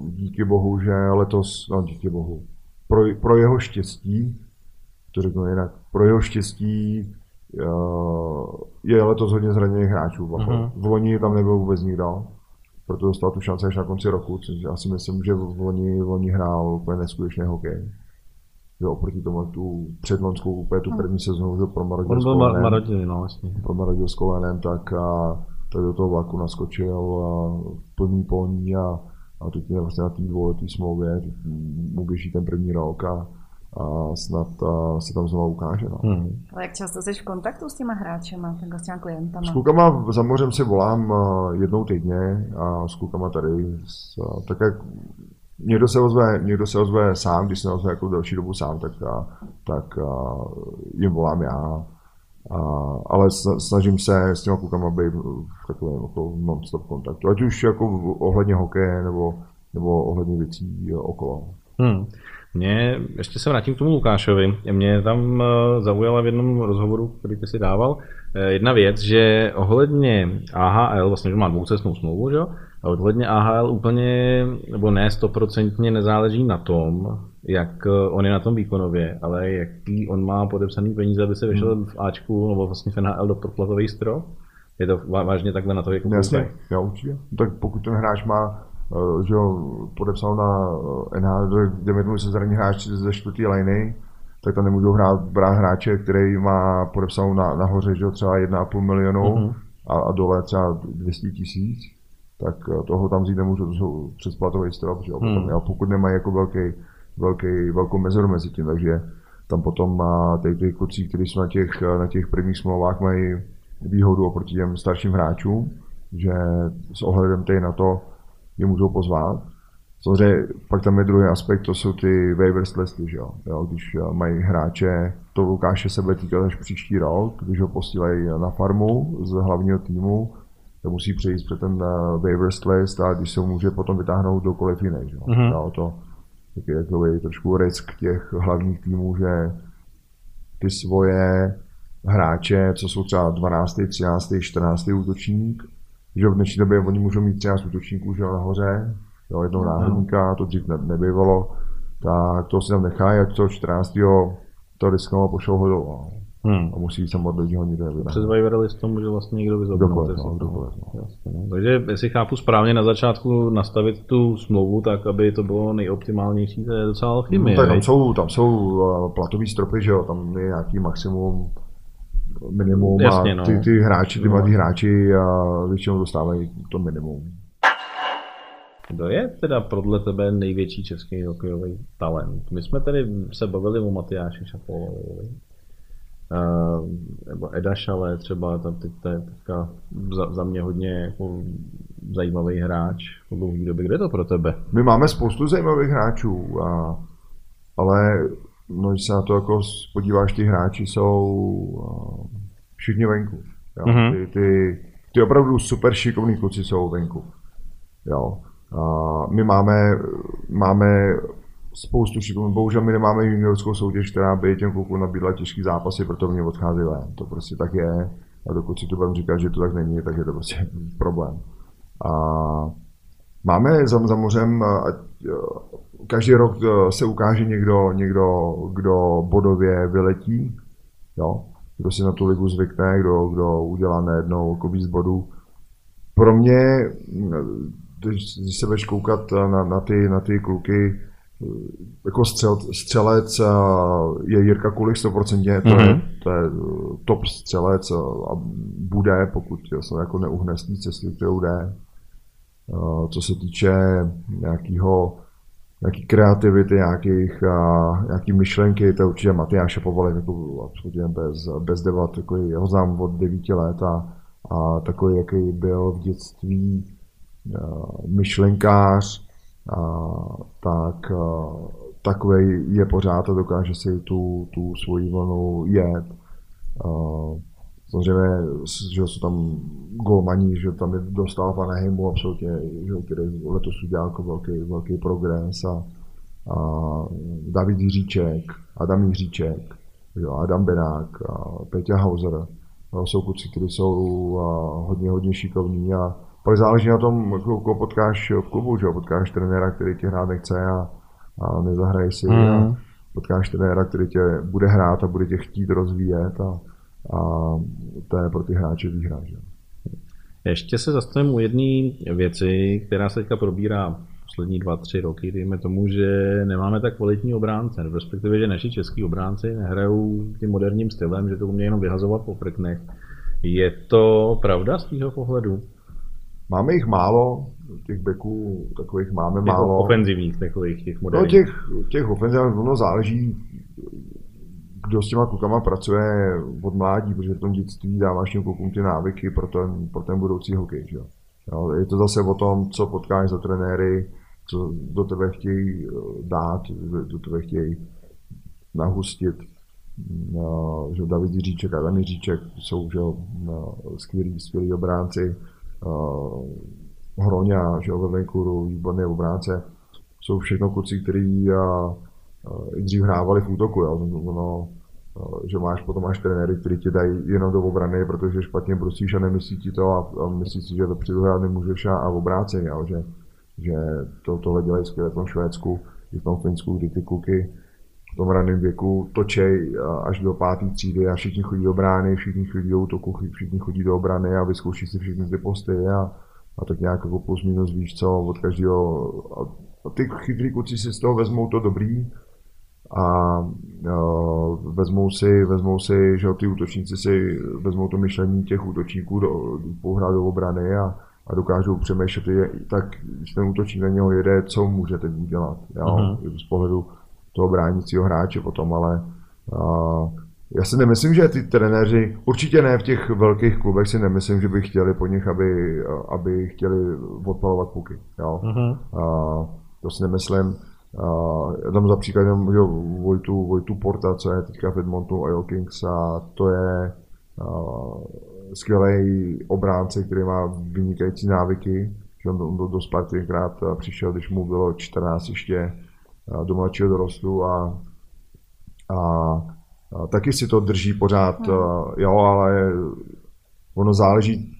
Díky bohu, že letos, no díky bohu, pro, pro jeho štěstí, to řeknu jinak, pro jeho štěstí je letos hodně zraněných hráčů. Uh-huh. V loni tam nebyl vůbec nikdo, proto dostal tu šanci až na konci roku, což já si myslím, že v loni, v loni hrál úplně neskutečný hokej. Jo, oproti tomu tu předlonskou úplně tu první sezónu, že promarodil s Kolenem, Marodil, no, vlastně. promarodil s Kolenem, tak, a, tak do toho vlaku naskočil a plný polní a, a teď je vlastně na té dvouleté smlouvě, mu běží ten první rok a, a snad a se tam znovu ukáže. No. Hmm. Ale jak často jsi v kontaktu s těma hráčema, s těma klientama? S klukama za mořem si volám jednou týdně a s klukama tady, s, tak jak někdo se ozve, někdo se ozve sám, když se ozve jako další dobu sám, tak, a, tak a, jim volám já. A, ale snažím se s těma klukama být v takovém jako non-stop kontaktu, ať už jako ohledně hokeje nebo, nebo ohledně věcí okolo. Hmm. Mě, ještě se vrátím k tomu Lukášovi, mě tam eh, zaujala v jednom rozhovoru, který ty si dával, eh, jedna věc, že ohledně AHL, vlastně, že má dvoucestnou smlouvu, že? a ohledně AHL úplně, nebo ne stoprocentně nezáleží na tom, jak eh, on je na tom výkonově, ale jaký on má podepsaný peníze, aby se vyšel hmm. v Ačku nebo vlastně v NHL do proplatový strop? Je to vážně takhle na to, jak Jasně, já určitě. Tak pokud ten hráč má že ho podepsal na eh, NHL, kde mi se zraní hráč ze čtvrtý liney, tak tam nemůžou hrát, brát hráče, který má podepsanou na, nahoře že třeba 1,5 milionu mm-hmm. a, a dole třeba 200 tisíc, tak eh, toho tam vzít nemůžu, to jsou předplatový strop, že mm. jo, pokud nemají jako velký, velký, velkou mezeru mezi tím, takže tam potom má ty, ty kluci, kteří jsou na těch, na těch prvních smlouvách, mají výhodu oproti těm starším hráčům, že s ohledem na to, je můžou pozvat. Samozřejmě pak tam je druhý aspekt, to jsou ty waivers listy, že jo? jo když eh, mají hráče, to Lukáše se bude týkat až příští rok, když ho posílají na farmu z hlavního týmu, to musí přejít před ten uh, waivers list a když se může potom vytáhnout dokoliv jiný. Že? Mm-hmm. Jo, to je takový trošku risk těch hlavních týmů, že ty svoje hráče, co jsou třeba 12., 13., 14. útočník, že v dnešní době oni můžou mít 13 útočníků že nahoře, jo, jednoho mm-hmm. náhodníka, to dřív ne, nebývalo, tak to si tam nechají, ať to 14. to risknou a pošlou ho dolů. No. Hmm. A musí sem od lidí honit Přes waiver list to může vlastně někdo vyzobnout. Kdokoliv, no, kdokoliv, no. Jasně, no. Takže jestli chápu správně na začátku nastavit tu smlouvu tak, aby to bylo nejoptimálnější, to je docela alchymie. No, tak tam jsou, tam jsou uh, platový stropy, že jo, tam je nějaký maximum minimum Jasně, a ty, no. ty hráči, ty no. mladí hráči a většinou dostávají to minimum. Kdo je teda podle tebe největší český hokejový talent? My jsme tady se bavili o Matyáši Šapolovi, Uh, nebo Eda Šale třeba, tam teď to je teďka za, za mě hodně jako zajímavý hráč po dlouhé době. Kde je to pro tebe? My máme spoustu zajímavých hráčů, a, ale no, když se na to jako podíváš, ty hráči jsou uh, všichni venku. Jo? Mm-hmm. Ty, ty, ty opravdu super šikovní kluci jsou venku. Jo? Uh, my máme, máme spoustu šikovných. Bohužel my nemáme juniorskou soutěž, která by těm klukům nabídla těžký zápasy, proto mě odchází ven. To prostě tak je. A dokud si to budeme říkat, že to tak není, tak je to prostě problém. A máme za, za mořem, každý rok se ukáže někdo, někdo, kdo bodově vyletí, jo? kdo si na tu ligu zvykne, kdo, kdo udělá nejednou jako víc bodů. Pro mě, když, když se budeš koukat na, na, ty, na ty kluky, jako střel, střelec je Jirka Kulich 100%, to, mm-hmm. je, to je top střelec a bude, pokud se jako neuhne z té cesty, kterou jde. Co se týče nějakého nějaký kreativity, nějakých, nějaký myšlenky, to je určitě Matyáš Povolek, jako absolutně bez, bez debat, jako jeho znám od devíti let a, a takový, jaký byl v dětství myšlenkář, a, tak takový je pořád a dokáže si tu, tu svoji vlnu jet. A, samozřejmě, že jsou tam golmaní, že tam je dostal Panaheimu absolutně, že, který letos udělal jako velký, velký progres a, a David Jiříček, Adam Jiříček, jo, Adam Benák, a Peťa Hauser. No, jsou kluci, kteří jsou hodně, hodně šikovní a pak záleží na tom, koho potkáš v klubu, že jo? potkáš trenéra, který tě hrát nechce a, a nezahraje si mm. a mhm. potkáš trenéra, který tě bude hrát a bude tě chtít rozvíjet a, a to je pro ty hráče výhra. Že? Ještě se zastavím u jedné věci, která se teďka probírá poslední dva, tři roky, dejme tomu, že nemáme tak kvalitní obránce, respektive, že naši český obránci nehrajou tím moderním stylem, že to umějí jenom vyhazovat po prknech. Je to pravda z tvého pohledu? Máme jich málo, těch beků takových máme těch málo. ofenzivních takových, těch moderních. No těch, těch ofenzivních, ono záleží, kdo s těma klukama pracuje od mládí, protože v tom dětství dáváš těm klukům ty návyky pro ten, pro ten budoucí hokej. Že? Jo, je to zase o tom, co potkáš za trenéry, co do tebe chtějí eh, dát, do tebe chtějí nahustit. No, že David Jiříček, Adam Jiříček jsou že, no, skvělí, skvělí obránci uh, Hroňa, že ve Vancouveru, výborný obránce, jsou všechno kluci, kteří uh, uh, dřív hrávali v útoku. Jo. No, uh, že máš potom máš trenéry, kteří ti dají jenom do obrany, protože špatně brusíš a nemyslí ti to a, a myslíš si, že dopředu hrát nemůžeš a, a obráceně, jo, že, že to, tohle dělají skvěle v tom Švédsku, i v tom Finsku, kdy ty kluky v tom raném věku točej až do páté třídy a všichni chodí do brány, všichni chodí do útoku, všichni chodí do obrany a vyzkouší si všechny ty posty a, a tak nějak jako plus minus víš co od každého. A, a ty chytrý kluci si z toho vezmou to dobrý a, a vezmou si, vezmou si, že ty útočníci si vezmou to myšlení těch útočníků do, pohrát do obrany a, a dokážou přemýšlet, tak když ten útočník na něho jede, co může teď udělat, jo? Uh-huh. z pohledu toho bránícího hráče potom, ale uh, já si nemyslím, že ty trenéři, určitě ne v těch velkých klubech si nemyslím, že by chtěli po nich, aby, aby chtěli odpalovat puky. Jo? Uh-huh. Uh, to si nemyslím. Uh, tam za příklad jenom že Vojtu, Vojtu Porta, co je teďka v Edmontu Oil Kings a to je uh, skvělý obránce, který má vynikající návyky, že on, on do, do Sparty přišel, když mu bylo 14 ještě do mladšího dorostu a, a, a taky si to drží pořád, hmm. jo, ale ono záleží,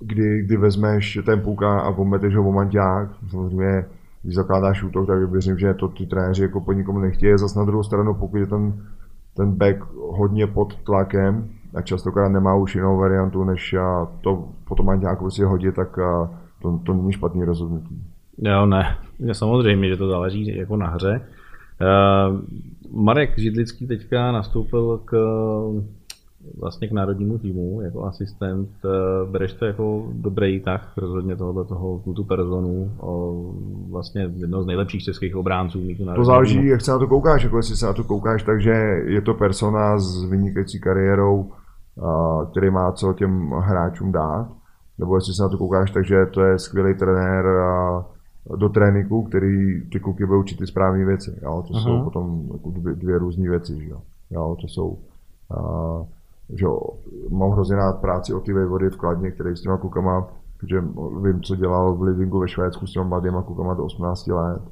kdy, kdy vezmeš ten půka a pometeš ho momenták, samozřejmě když zakládáš útok, tak věřím, že to ty trenéři jako po nikomu nechtějí. Zase na druhou stranu, pokud je ten, ten back hodně pod tlakem a častokrát nemá už jinou variantu, než to potom nějakou si hodit, tak to, to není špatný rozhodnutí. Jo, ne. Samozřejmě, že to záleží jako na hře. Uh, Marek Židlický teďka nastoupil k vlastně k národnímu týmu jako asistent. Uh, bereš to jako dobrý tah rozhodně tohoto toho, tu personu, o vlastně jedno z nejlepších českých obránců. To záleží, týmu. jak se na to koukáš, jako jestli se na to koukáš, takže je to persona s vynikající kariérou, který má co těm hráčům dát, nebo jestli se na to koukáš, takže to je skvělý trenér do tréninku, který ty kluky bude učit ty správné věci. Jo? To uh-huh. jsou potom jako dvě, dvě různé věci. Že jo? Jo, to jsou, uh, že jo, mám hrozně rád práci o ty vejvody v Kladně, který s těma klukama, protože vím, co dělal v Livingu ve Švédsku s těma mladýma klukama do 18 let.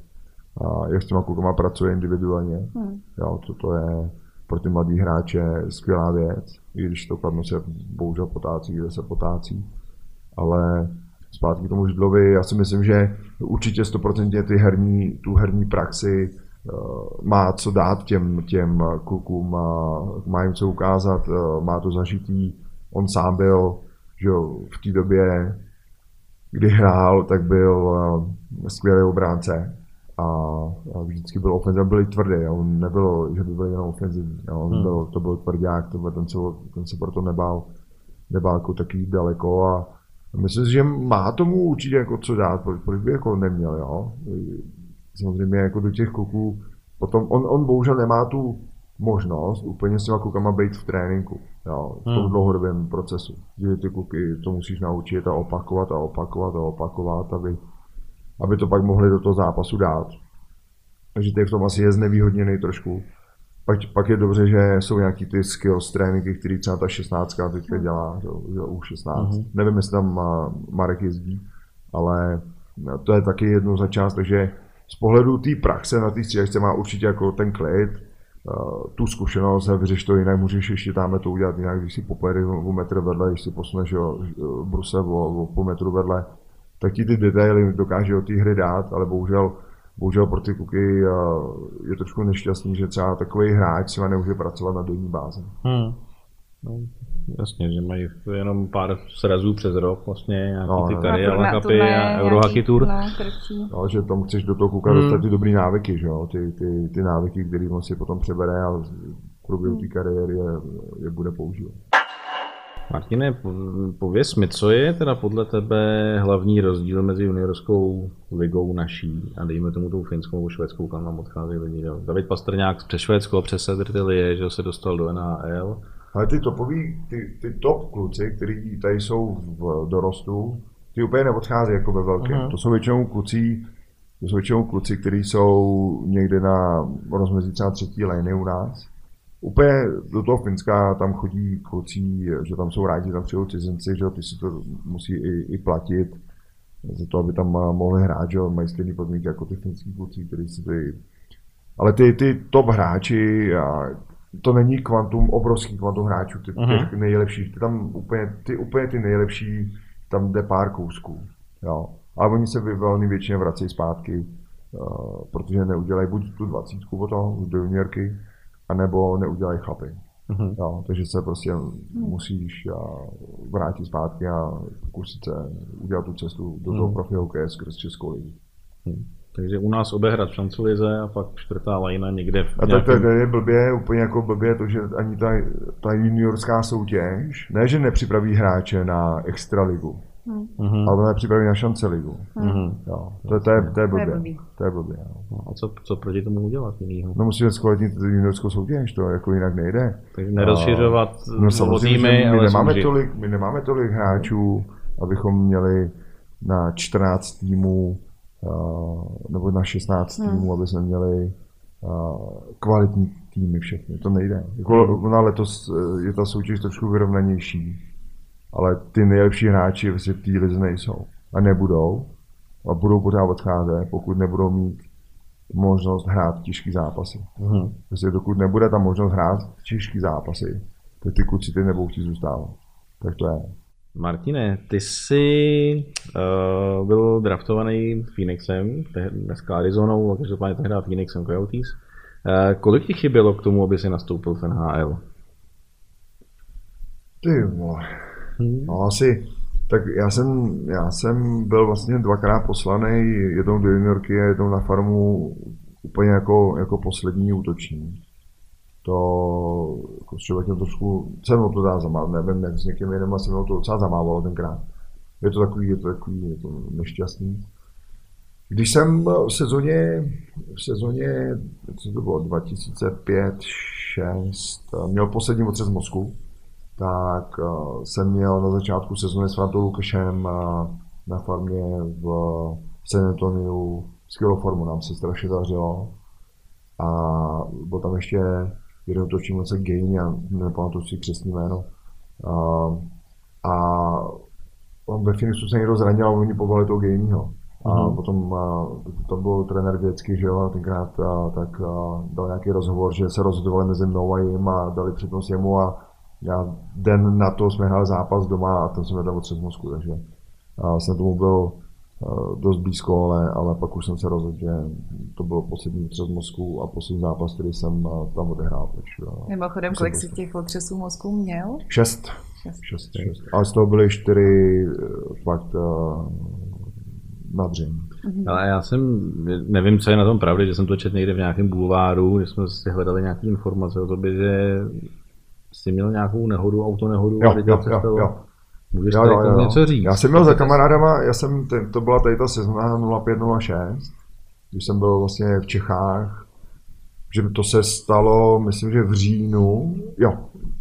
A jak s těma klukama pracuje individuálně. Hmm. Jo, to, to je pro ty mladý hráče skvělá věc, i když to Kladno se bohužel potácí, kde se potácí. Ale zpátky k tomu Židlovi, já si myslím, že určitě 100% ty herní, tu herní praxi má co dát těm, těm klukům, má, má jim co ukázat, uh, má to zažitý. On sám byl že v té době, kdy hrál, tak byl uh, skvělý obránce a, a vždycky byl ofenzivní, byl tvrdý, on nebylo, že by byl jenom ofenzivní, on hmm. byl, to byl tvrdák, to byl ten, co, ten se proto nebál, nebál jako taky daleko a, Myslím si, že má tomu určitě jako co dát, proč, proč by jako neměl, jo. Samozřejmě jako do těch kluků, potom on, on bohužel nemá tu možnost úplně s těma klukama být v tréninku, jo, v tom hmm. dlouhodobém procesu. Že ty kluky to musíš naučit a opakovat a opakovat a opakovat, aby, aby to pak mohli do toho zápasu dát. Takže ty v tom asi je znevýhodněný trošku. Pak, pak je dobře, že jsou nějaký ty skills tréninky, který třeba ta 16 teďka hmm. dělá, že, že U16. Uh-huh. Nevím, jestli tam Marek jezdí, ale to je taky jedno za část, takže z pohledu té praxe na té střílečce má určitě jako ten klid, tu zkušenost, vyřeš to jinak, můžeš ještě tam to udělat jinak, když si popojedeš o metr vedle, když si posuneš jo, bruse o, o půl metru vedle, tak ti ty detaily dokáže od té hry dát, ale bohužel bohužel pro ty kuky je trošku nešťastný, že třeba takový hráč třeba nemůže pracovat na denní bázi. Hmm. Jasně, že mají jenom pár srazů přes rok, vlastně nějaký no, ty kariéra kapy a Eurohockey Tour. No, no, že tam chceš do toho kuka hmm. dostat ty dobrý návyky, že jo? Ty, ty, ty návyky, které on si potom přebere a v průběhu hmm. té kariéry je, je bude používat. Martine, pověs mi, co je teda podle tebe hlavní rozdíl mezi juniorskou ligou naší a dejme tomu tou finskou nebo švédskou, kam nám odchází lidi. David Pastrňák přes Švédsko, přes Sedrtilie, že se dostal do NHL. Ale ty topoví, ty, ty top kluci, kteří tady jsou v dorostu, ty úplně neodchází jako ve velkém. Uh-huh. To jsou většinou kluci, to jsou většinou kluci, kteří jsou někde na rozmezí třeba třetí liny u nás Úplně do toho Finska tam chodí kluci, že tam jsou rádi, tam přijou cizinci, že ty si to musí i, i platit za to, aby tam mohli hrát, že mají stejné podmínky jako ty finský kluci, kteří si ty... Ale ty, ty top hráči, a to není kvantum, obrovský kvantum hráčů, ty uh-huh. těch nejlepších, ty tam úplně, ty úplně ty nejlepší, tam jde pár kousků, jo. Ale oni se velmi většině vracejí zpátky, uh, protože neudělají buď tu dvacítku potom, do juniorky, anebo neudělají chlapy. Mm-hmm. Jo, takže se prostě musíš vrátit zpátky a pokusit se udělat tu cestu do toho mm. profi hokeje skrz Českou ligu. Mm. Takže u nás obehrát v šancelize a pak čtvrtá lajna někde v A tak to je blbě, úplně jako blbě to, že ani ta, ta juniorská soutěž, ne, že nepřipraví hráče na extraligu, Mm-hmm. Ale připraví na šance ligu. Mm-hmm. Jo, to, to, je, to je blbě. To je blbě. No, a co, co proti tomu udělat jinýho? No musíme zkvalitnit juniorskou soutěž, to jako jinak nejde. Takže nerozšiřovat no, samozřejmě, týmy, my, nemáme tolik, my nemáme tolik hráčů, abychom měli na 14 týmů nebo na 16 hmm. týmů, aby jsme měli kvalitní týmy všechny. To nejde. Jako, ona letos e, je ta soutěž trošku vyrovnanější, ale ty nejlepší hráči v té lize nejsou. A nebudou. A budou pořád odcházet, pokud nebudou mít možnost hrát těžké zápasy. Mm-hmm. Prostě dokud nebude ta možnost hrát těžké zápasy, tak ty kluci ty nebudou chtít zůstávat. Tak to je. Martine, ty jsi uh, byl draftovaný Phoenixem, dneska Arizonou, ale každopádně tehdy Phoenixem Coyotes. Uh, kolik ti chybělo k tomu, aby si nastoupil v NHL? Ty vole. Hmm. No asi, tak já jsem, já jsem byl vlastně dvakrát poslaný, jednou do juniorky a jednou na farmu úplně jako, jako poslední útočník to jako s člověkem trošku, jsem to dá zamával, nevím, jak s někým jiným, asi to docela zamávalo tenkrát. Je to takový, je to takový, je to nešťastný. Když jsem v sezóně, v sezóně, co to bylo, 2005 6 měl poslední otřes mozku, tak uh, jsem měl na začátku sezóny s Frantou Lukašem uh, na farmě v San Antoniu skvělou formu, nám se strašně dařilo. A byl tam ještě jeden točím se Gain, já nepamatuju si křesní jméno. A, a on ve Phoenixu se někdo zranil a oni povolili toho Gainho. A mm-hmm. potom a, to byl trenér vědecký, že jo, tenkrát a, tak a, dal nějaký rozhovor, že se rozhodovali mezi mnou a jim a dali přednost jemu a já den na to jsme hráli zápas doma a ten jsem dal otřes mozku, takže a jsem tomu byl dost blízko, ale, ale pak už jsem se rozhodl, že to byl poslední otřes mozku a poslední zápas, který jsem eh, tam odehrál. Takže, eh, Mimochodem, kolik jsi těch otřesů mozku měl? Šest. Šest. Šest, šest. Ale z toho byly čtyři fakt nadření. Mm-hmm. Ale já jsem, nevím, co je na tom pravdy, že jsem to četl někde v nějakém bulváru, že jsme si hledali nějaké informace o tobě, že jsi měl nějakou nehodu, autonehodu jo, a jo, jo, jo. Můžeš jo, jo, jo. něco říct? Já jsem měl za kamarádama, já jsem, to byla tady ta sezóna 0506, když jsem byl vlastně v Čechách, že to se stalo, myslím, že v říjnu, jo,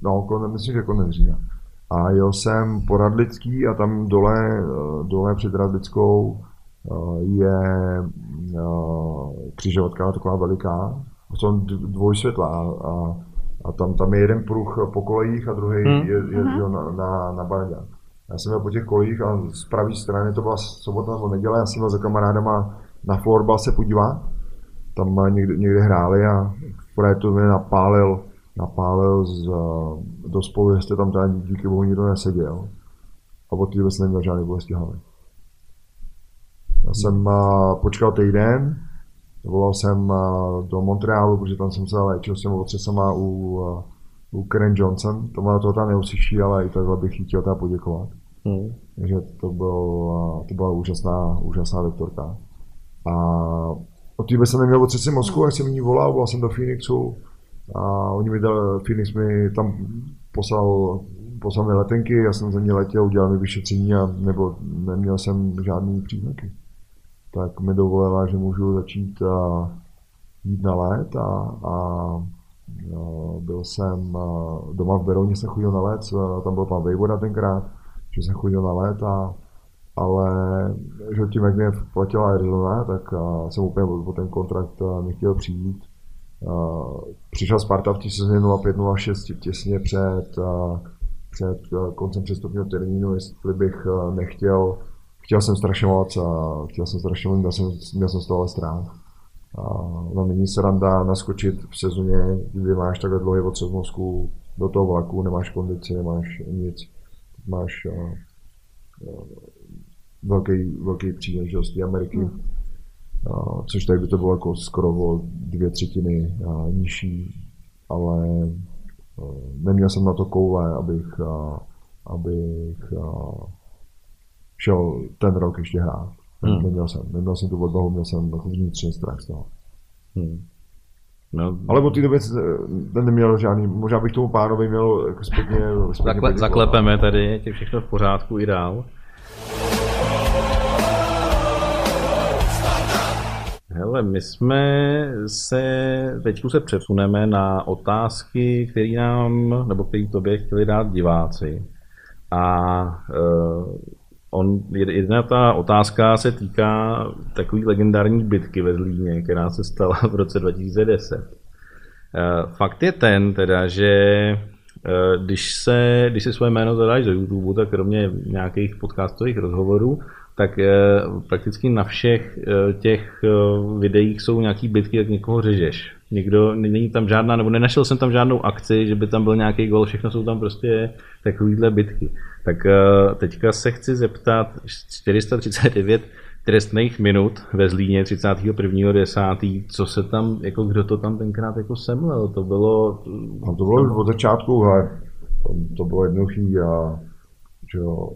no, konec, myslím, že konec října. A jel jsem po Radlický a tam dole, dole před Radlickou eh, je eh, křižovatka taková veliká, jsou dvojsvětlá a, a tam, tam je jeden pruh po kolejích a druhý hmm. je, je, je mhm. na, na, na Barďák. Já jsem byl po těch kolejích a z pravé strany to byla sobota nebo neděle, já jsem byl za kamarádama na florbal se podívat. Tam někde, někde hráli a právě to mě napálil, napálil z, do spolu, jestli tam tady díky bohu nikdo neseděl. A od té jsem neměl žádný bolesti hlavy. Já jsem uh, počkal týden, volal jsem uh, do Montrealu, protože tam jsem se léčil těmi otřesama u, u Karen Johnson. To má to tam neuslyší, ale i takhle bych chtěl teda poděkovat. Hmm. Takže to, byl, to byla úžasná, úžasná doktorka. A od té jsem neměl otřesy mozku, jak jsem jí volal, volal jsem do Phoenixu a oni mi dali, Phoenix mi tam poslal, poslal mi letenky, já jsem za ně letěl, udělal mi vyšetření a nebo neměl jsem žádný příznaky. Tak mi dovolila, že můžu začít a, jít na let a, a byl jsem doma v Berouně, jsem chodil na let, tam byl pan Vejvoda tenkrát, že jsem chodil na léta, ale že tím, jak mě platila Arizona, tak jsem úplně o ten kontrakt nechtěl přijít. Přišel Sparta v sezóně 05-06 těsně před, před koncem přestupního termínu, jestli bych nechtěl, chtěl jsem strašně moc a chtěl jsem strašně moc, měl jsem, měl jsem z toho strach. No, není sranda naskočit v sezóně, kdy máš takhle dlouhý otřes mozku do toho vlaku, nemáš kondici, nemáš nic, máš uh, uh, velký, velký příležitosti Ameriky, hmm. uh, což tady by to bylo jako skoro o dvě třetiny uh, nižší, ale uh, neměl jsem na to koule, abych, uh, abych uh, šel ten rok ještě hrát. Hmm. Neměl jsem, neměl jsem tu odvahu, měl jsem vnitřní strach z toho. Hmm. No, Ale od té doby ten neměl žádný, možná bych tomu pánovi měl jako zpětně, zpětně Zakle, Zaklepeme tady, je všechno v pořádku i dál. Hele, my jsme se, teď se přesuneme na otázky, které nám, nebo které tobě chtěli dát diváci. A uh, on, jedna ta otázka se týká takové legendární bitky ve Zlíně, která se stala v roce 2010. Fakt je ten teda, že když se, když si svoje jméno zadáš do YouTube, tak kromě nějakých podcastových rozhovorů, tak prakticky na všech těch videích jsou nějaký bitky, jak někoho řežeš. Nikdo, není tam žádná, nebo nenašel jsem tam žádnou akci, že by tam byl nějaký gol, všechno jsou tam prostě takovýhle bitky. Tak teďka se chci zeptat, 439 trestných minut ve Zlíně 31.10. Co se tam, jako kdo to tam tenkrát jako semlel? To bylo... No to bylo od začátku, ale to bylo jednoduchý a že jo,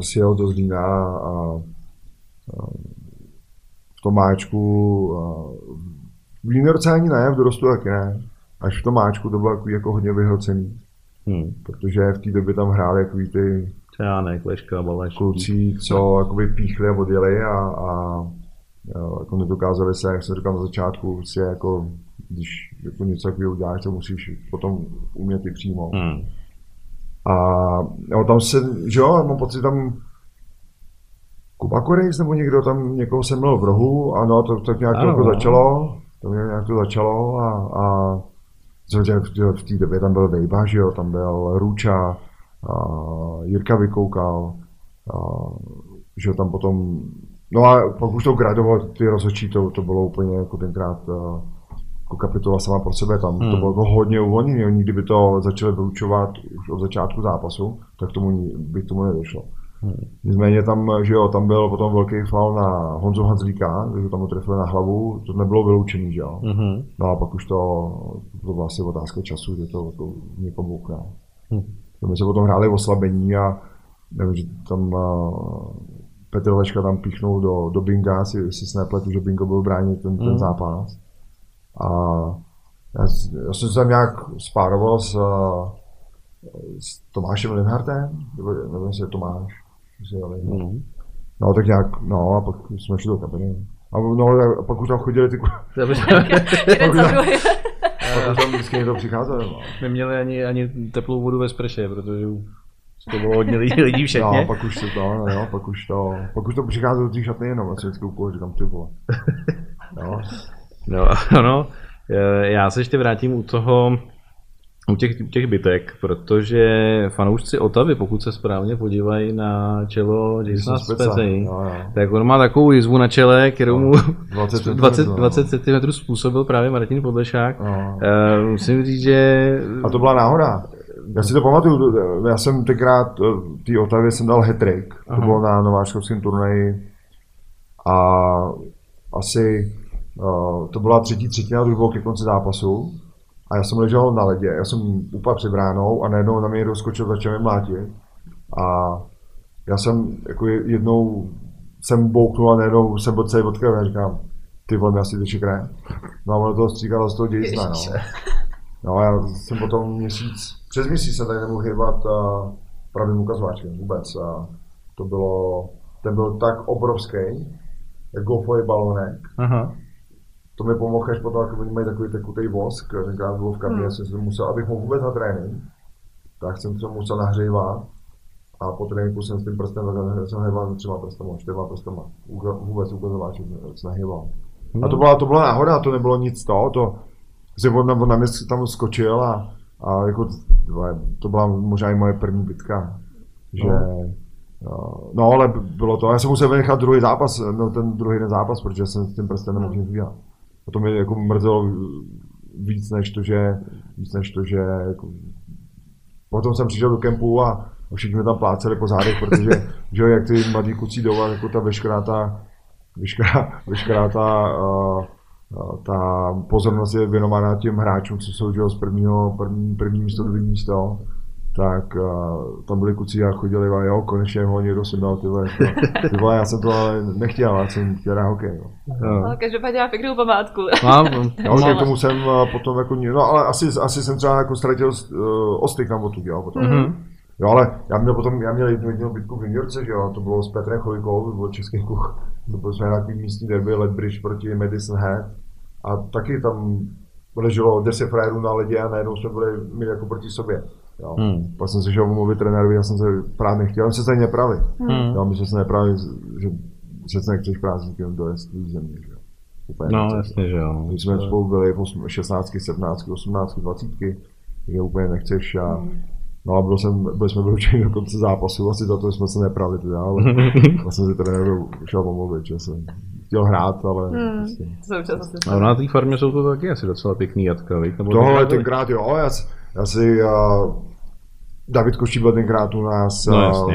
sjel do Zlína a, a v Tomáčku a v Línerce ani ne, v dorostu taky ne. Až v Tomáčku to bylo jako, hodně vyhrocený. Hmm. Protože v té době tam hráli jako ty Čánek, Leška, Baleš. Kluci, co jakoby píchli a odjeli a, a jo, jako nedokázali se, jak jsem říkal na začátku, si jako, když jako něco takového uděláš, to musíš potom umět i přímo. Hmm. A jo, tam se, že jo, mám pocit, tam Kuba Korejs nebo někdo tam někoho se měl v rohu, ano, to tak nějak ano, jako začalo, to nějak to začalo a, a v té době tam byl Vejba, že jo, tam byl Ruča, Jirka vykoukal, že tam potom, no a pak už to gradoval ty rozhodčí, to, to bylo úplně jako tenkrát jako kapitola sama pro sebe, tam hmm. to bylo jako hodně uvolněné, oni kdyby to začali vyučovat už od začátku zápasu, tak tomu by k tomu nedošlo. Nicméně tam, že jo, tam byl potom velký fal na Honzu Hanzlíka, že tam ho trefili na hlavu, to nebylo vyloučený, že jo. Hmm. No a pak už to, to byla asi otázka času, že to, to někomu ukná. Hmm. My se potom hráli oslabení a nevím, že tam Petr Leška tam píchnul do, do Binga, si, si se nepletu, že Bingo byl bránit ten, ten mm. zápas. A já, já jsem se tam nějak spároval s, s Tomášem Linhartem, nebo nevím, jestli je Tomáš. Mm. No tak nějak, no a pak jsme šli do kabiny. A no, a pak už tam chodili ty... tam, pak už tam vždycky někdo přicházel. No. Neměli ani, ani teplou vodu ve sprše, protože to bylo hodně lidí, lidí všechny. No, pak už to, no, no, pak už to, pak už to přicházelo do té šatny jenom, a se vždycky úkol, říkám, ty vole. No. No, no, já se ještě vrátím u toho, u těch, těch bytek, protože fanoušci Otavy, pokud se správně podívají na čelo Jasona no. tak on má takovou jizvu na čele, kterou mu 20 cm, 20, 20 cm způsobil právě Martin Podlešák. No. Uh, musím říct, že... A to byla náhoda. Já si to pamatuju, já jsem tenkrát v té Otavě jsem dal hat to bylo na nováčkovském turnaji a asi uh, to byla třetí třetina, to bylo ke konci zápasu a já jsem ležel na ledě, já jsem úplně před bránou a najednou na mě rozkočil, začal mě mlátit. A já jsem jako jednou jsem bouknul a najednou jsem byl celý odkryl a říkám, ty vole, asi teče krev. No a ono toho stříkalo z toho dějisna, no. No a já jsem potom měsíc, přes měsíc jsem tady nemohl hýbat pravým ukazováčkem vůbec. A to bylo, ten byl tak obrovský, jak golfový balonek. Aha to mi pomohlo až potom, jako oni mají takový tekutý vosk, tenkrát bylo v kabině, hmm. jsem musel, abych mohl vůbec na trénink, tak jsem to musel nahřívat a po tréninku jsem s tím prstem, jsem hejval třema prstama, čtyřma prstama, vůbec ukazováč jsem nahýval. Hmm. A to byla, to byla náhoda, to nebylo nic to, to že on, on na mě tam skočil a, a jako, to byla možná i moje první bitka, že no. no ale bylo to, já jsem musel vynechat druhý zápas, no ten druhý den zápas, protože jsem s tím prstem nemohl nic udělat. A to mi jako mrzelo víc než to, že, víc než to, že jako, potom jsem přišel do kempu a všichni mi tam pláceli po zádech, protože že jak ty mladí kucí jdou a jako ta veškerá ta, veškerá, veškerá ta, uh, ta pozornost je věnovaná těm hráčům, co jsou že, z prvního, první, první místo, druhý místo tak uh, tam byli kuci a chodili a jo, konečně ho někdo si dal ty vole, ty vole, já jsem to ale nechtěl, já jsem chtěl hrát hokej. No. No. Ale každopádně má pěknou památku. Mám, no, no, tomu jsem uh, potom jako, no ale asi, asi jsem třeba jako ztratil uh, ostyk na botu, jo, potom. Mm-hmm. Jo, ale já měl potom, já měl jednu jedinou bitku v juniorce, že jo, to bylo s Petrem Cholikou, to byl český kuch, to byl jsme nějaký místní derby, Ledbridge proti Madison Head a taky tam leželo 10 frajerů na ledě a najednou jsme byli my jako proti sobě. Jo. Hmm. Pak jsem se šel omluvit trenérovi, já jsem se právě nechtěl, se tady nepravit. Hmm. Jo, my jsme se nepravili, že přece nechceš prázdníkem dojezd svý země. Že? Úplně no, nechceš, jasně, že jo. My jsme to... spolu byli v 16, 17, 18, 20, že úplně nechceš a hmm. No a byl jsem, byli jsme vyloučeni do konce zápasu, asi za to jsme se neprali teda, ale vlastně si trenéru šel pomluvit, že jsem chtěl hrát, ale... Hmm. Prostě. A na té farmě jsou to taky asi docela pěkný jatka, víš? Tohle tenkrát jo, já, já si uh, David Koší byl tenkrát u nás no,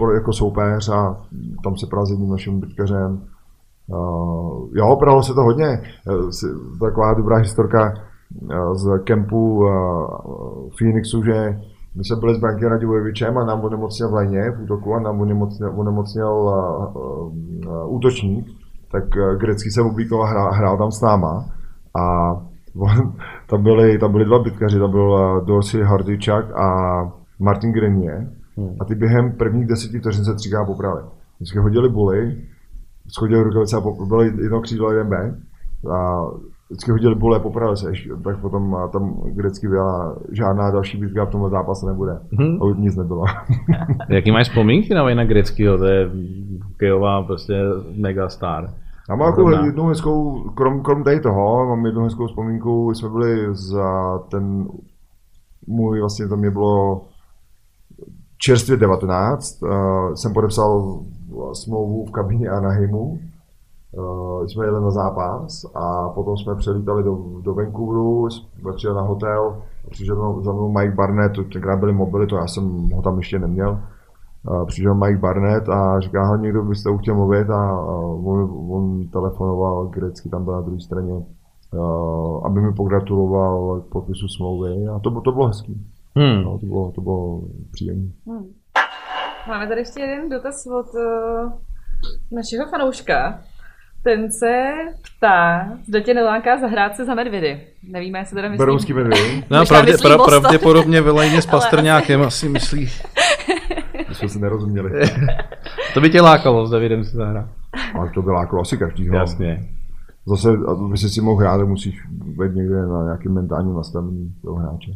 uh, jako soupeř a tam se pral s jedním naším bytkařem. Uh, jo, pralo se to hodně. Uh, taková dobrá historka z kempu uh, Phoenixu, že my jsme byli s Brankem Radivojevičem a nám onemocněl v léně v útoku a nám onemocněl, onemocněl uh, uh, útočník, tak uh, Grecký se oblíkal a hrál, hrál tam s náma. A on, tam, byli, tam byli dva bitkaři, tam byl uh, Dorsey Hardyčak a Martin Grenier. Hmm. A ty během prvních deseti vteřin se třikrát poprali. Vždycky hodili buly, schodili rukavice a bylo jedno křídlo, jeden B. A vždycky hodili bule, popravili se, tak potom tam grecky byla žádná další bitka v tomhle zápase nebude. Hmm. A už nic nebylo. Jaký máš vzpomínky na Vejna Greckýho, to je hokejová prostě mega star. Já mám jako jednu hezkou, krom, krom tady toho, mám jednu hezkou vzpomínku, jsme byli za ten můj, vlastně to mě bylo čerstvě 19, uh, jsem podepsal smlouvu v kabině Anaheimu, Uh, jsme jeli na zápas a potom jsme přelítali do, do Vancouveru, jsme přijeli na hotel, přišel za mnou Mike Barnett, tenkrát byly mobily, to já jsem ho tam ještě neměl. Přišel Mike Barnett a říká, že někdo byste chtěl mluvit a on, on telefonoval, grecky tam byl na druhé straně, aby mi pogratuloval k podpisu smlouvy a to, to bylo hezký. Hmm. No, to, bylo, to bylo příjemné. Hmm. Máme tady ještě jeden dotaz od uh, našeho fanouška. Ten se ptá, zda tě neláká zahrát se za medvědy. Nevíme, jestli teda myslí. Berouský medvědy? No, pravdě, pra, pravděpodobně vylejně s Pastrňákem asi myslí. My jsme se nerozuměli. to by tě lákalo s Davidem si zahrát. Ale to by lákalo asi každýho. Jasně. Zase, aby si si mohl hrát, musíš být někde na nějakém mentálním nastavení toho hráče.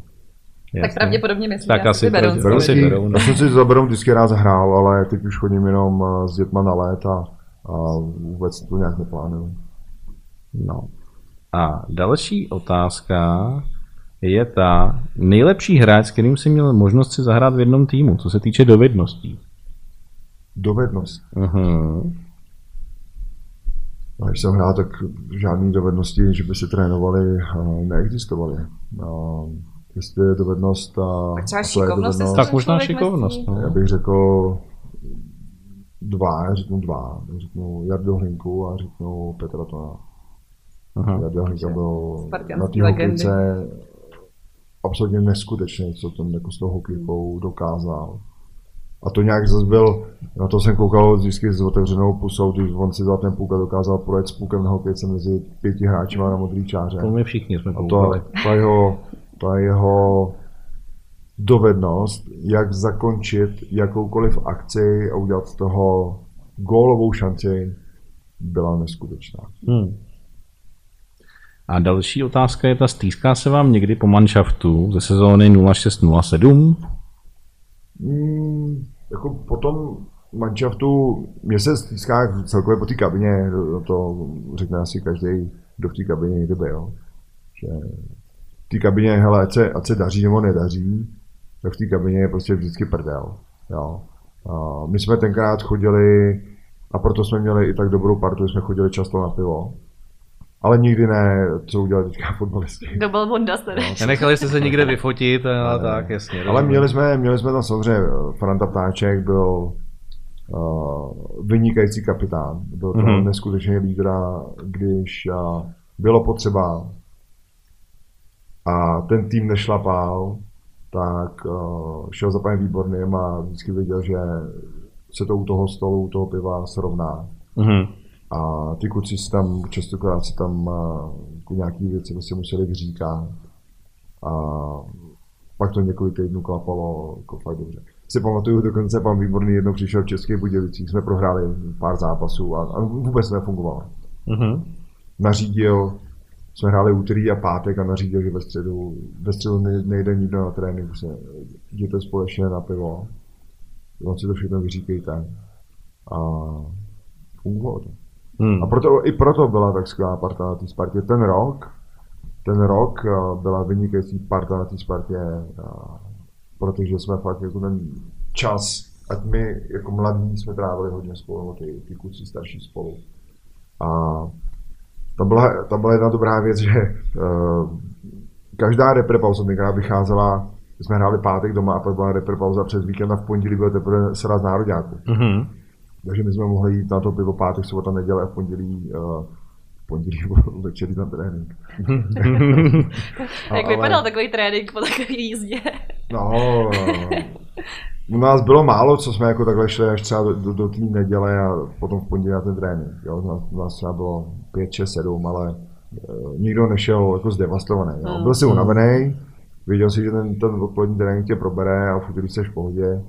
Jasně. Tak pravděpodobně myslím, tak asi Berounský. Berounský. Berou, no. Já jsem si za Beroun vždycky rád zahrál, ale teď už chodím jenom eh, s dětma na let a a vůbec to nějak neplánuju. No. A další otázka je ta nejlepší hráč, s kterým si měl možnost si zahrát v jednom týmu, co se týče dovedností. Dovednost? Uh-huh. A když jsem hrál, tak žádné dovednosti, že by se trénovali, neexistovaly. jestli je dovednost a, tak třeba šikovnost, dovednost, tak možná šikovnost. No. Já bych řekl dva, řeknu dva, řeknu Jardu Hlinku a řeknu Petra Tona. Jarda Hlinka byl na té absolutně neskutečný, co ten jako s tou hokejkou dokázal. A to nějak zase byl, na to jsem koukal vždycky s otevřenou pusou, když on si za ten půl dokázal projet s půlkem na hokejce mezi pěti hráči na modrý čáře. To my všichni jsme A to, ta jeho, ta jeho dovednost, jak zakončit jakoukoliv akci a udělat z toho gólovou šanci, byla neskutečná. Hmm. A další otázka je ta, stýská se vám někdy po manšaftu ze sezóny 0607? Hmm, jako po tom manšaftu, mě se stýská celkově po té kabině, to řekne asi každý, kdo v té kabině někde byl. Že v té kabině, hele, ať se, ať se daří nebo nedaří, tak v té kabině je prostě vždycky prdel. Jo. A my jsme tenkrát chodili, a proto jsme měli i tak dobrou partu, jsme chodili často na pivo. Ale nikdy ne, co udělali teďka fotbalisti. To byl tedy. No, Nechali jste se někde vyfotit a tak, jasně. Ale měli jsme, měli jsme tam samozřejmě, Franta Ptáček byl uh, vynikající kapitán. Byl to mm-hmm. neskutečný lídr, když uh, bylo potřeba a ten tým nešlapal, tak uh, šel za panem Výborným a vždycky věděl, že se to u toho stolu, u toho piva srovná. Mm-hmm. A ty kluci si tam častokrát si tam uh, nějaký věci vlastně museli vyříkat. A pak to několik týdnů klapalo jako fakt dobře. Si pamatuju, dokonce pan Výborný jednou přišel v České Budějovicích, jsme prohráli pár zápasů a, a vůbec nefungovalo. Mm-hmm. Nařídil jsme hráli úterý a pátek a nařídil, že ve středu, ve středu nejde nikdo na trénink, prostě jděte společně na pivo, on si to všechno vyříkejte. A fungovalo to. Hmm. A proto, i proto byla tak skvělá parta na té Spartě. Ten rok, ten rok eh, byla vynikající parta na té Spartě, eh, protože jsme fakt jako ten čas, ať my jako mladí jsme trávili hodně spolu, ty, ty kluci starší spolu. A tam byla, tam byla jedna dobrá věc, že uh, každá reprepauza, která vycházela, jsme hráli pátek doma a pak byla reprepauza přes víkend a v pondělí byl teprve sraz národňáků. Mm-hmm. Takže my jsme mohli jít na to pivo pátek, sobota, neděle a v pondělí uh, pondělí večer na trénink. Jak vypadal takový trénink po takové jízdě? No, u nás bylo málo, co jsme jako takhle šli až třeba do, do, do té neděle a potom v pondělí na ten trénink. Jo? U nás, u nás třeba bylo 5, 6, 7, ale uh, nikdo nešel jako zdevastovaný. Jo? Hmm. Byl si unavený, věděl si, že ten, ten odpolední trénink tě probere a v úterý jsi v pohodě,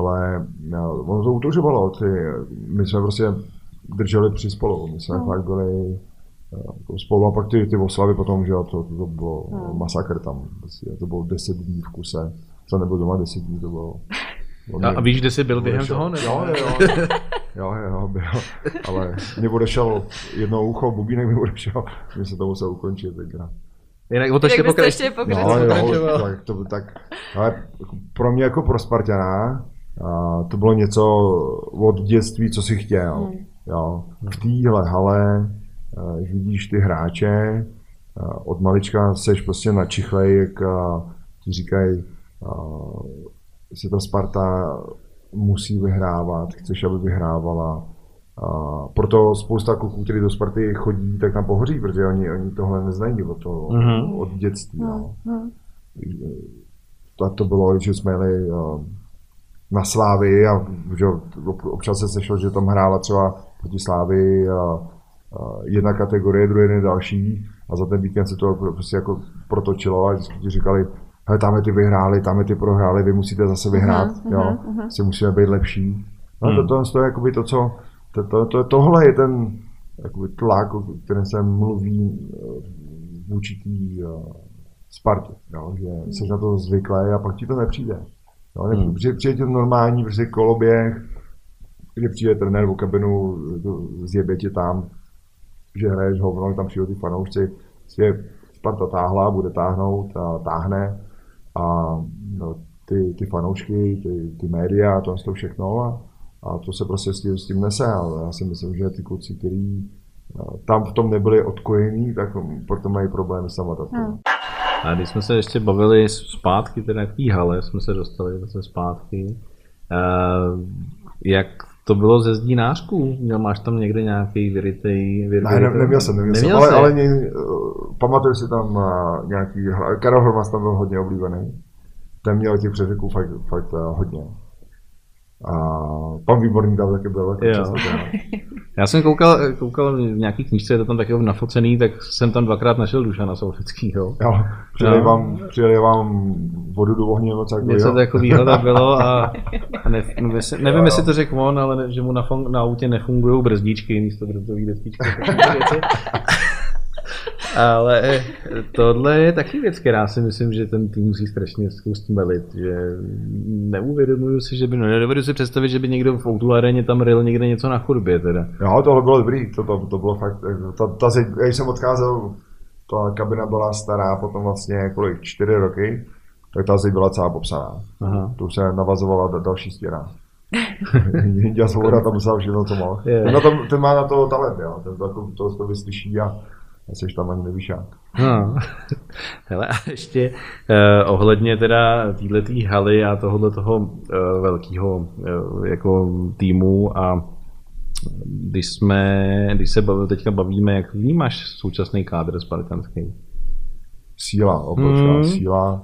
ale no, ono to utužovalo. Ty, my jsme prostě drželi při spolu, my jsme hmm. fakt byli uh, spolu a pak ty, ty oslavy potom, že to, to, to bylo hmm. masakr tam, prostě, to bylo 10 dní v kuse co nebyl doma deset dní, to bylo... A, a víš, kde jsi byl během toho? Nebo? Jo, jo, jo, jo, jo, byl. Ale mě odešel jedno ucho, bubínek mi odešel, mě se to musel ukončit teďka. Jinak o to ještě, pokra... ještě No, jo, tak, to, tak, ale pro mě jako pro Spartana a to bylo něco od dětství, co si chtěl. Hmm. Jo. V téhle hale, když vidíš ty hráče, od malička seš prostě načichlej, jak ti říkají, si ta Sparta musí vyhrávat, chceš, aby vyhrávala. A proto spousta kluků, kteří do Sparty chodí, tak tam pohoří, protože oni, oni tohle neznají od, to, mm-hmm. od dětství. No. Mm-hmm. To, to bylo, že jsme jeli na Slávy a že občas se sešel, že tam hrála třeba proti Slávy a, a jedna kategorie, druhé další a za ten víkend se to prostě jako protočilo a vždycky ti říkali, hele, tam ty vyhráli, tam ty prohráli, vy musíte zase vyhrát, uh-huh, jo, uh-huh. si musíme být lepší. No hmm. to, to, to, je jakoby to, co, to, to, to, tohle je ten jakoby tlak, o kterém se mluví eh, v určitý uh, Spartě, jo, že hmm. jsi na to zvyklý a pak ti to nepřijde. Jo, hmm. přijde, to normální prostě koloběh, kdy přijde trenér v kabinu, zjebě tě tam, že hraješ hovno, tam přijde ty fanoušci, je Sparta táhla, bude táhnout a táhne a no, ty, ty fanoušky, ty, ty média, to, to všechno a, a to se prostě s tím, s tím nese. Ale já si myslím, že ty kluci, kteří tam v tom nebyli odkojení, tak proto mají problémy sama Hmm. A když jsme se ještě bavili zpátky, teda k té hale, jsme se dostali zase zpátky, uh, jak to bylo ze zdí nářků? Měl, máš tam někde nějaký vyrytej? vyrytej ne, ne, neměl jsem, neměl, neměl jsem, ale, ale ně, pamatuju si tam uh, nějaký, Karel Hormas tam byl hodně oblíbený. Ten měl těch přeřeků fakt, fakt uh, hodně. A pan Výborný tam taky byl. Jako často, Já jsem koukal, koukal v nějaký knížce, je to tam taky nafocený, tak jsem tam dvakrát našel Dušana Soufickýho. Jo, přijeli, no. vám, přijeli vám vodu do ohně nebo tak. Něco takového tam bylo a, a ne, nevím, jestli to řekl on, ale ne, že mu na, na autě nefungují brzdičky místo brzdové destičky. Ale eh, tohle je taky věc, která si myslím, že ten tým musí strašně zkusit melit, že neuvědomuju si, že by, no nedovedu si představit, že by někdo v Outu aréně tam ryl někde něco na chodbě teda. Jo, tohle bylo dobrý, to, to, to bylo fakt, ta, ta, ta, když jsem odcházel, ta kabina byla stará potom vlastně kolik, čtyři roky, tak ta zeď byla celá popsaná. Aha. To už se navazovala další stěna. Jindia Svoboda tam musel všechno, co mohl. Ten, na tom, ten má na to talent, jo. ten to, jako, to, to vyslyší a jsi tam ani nevíš jak. No. Hele, a ještě uh, ohledně teda této haly a tohohle toho uh, velkého uh, jako týmu a když jsme, když se bavil, teďka bavíme, jak vnímáš současný kádr spartanský? Síla, obrovská hmm. síla.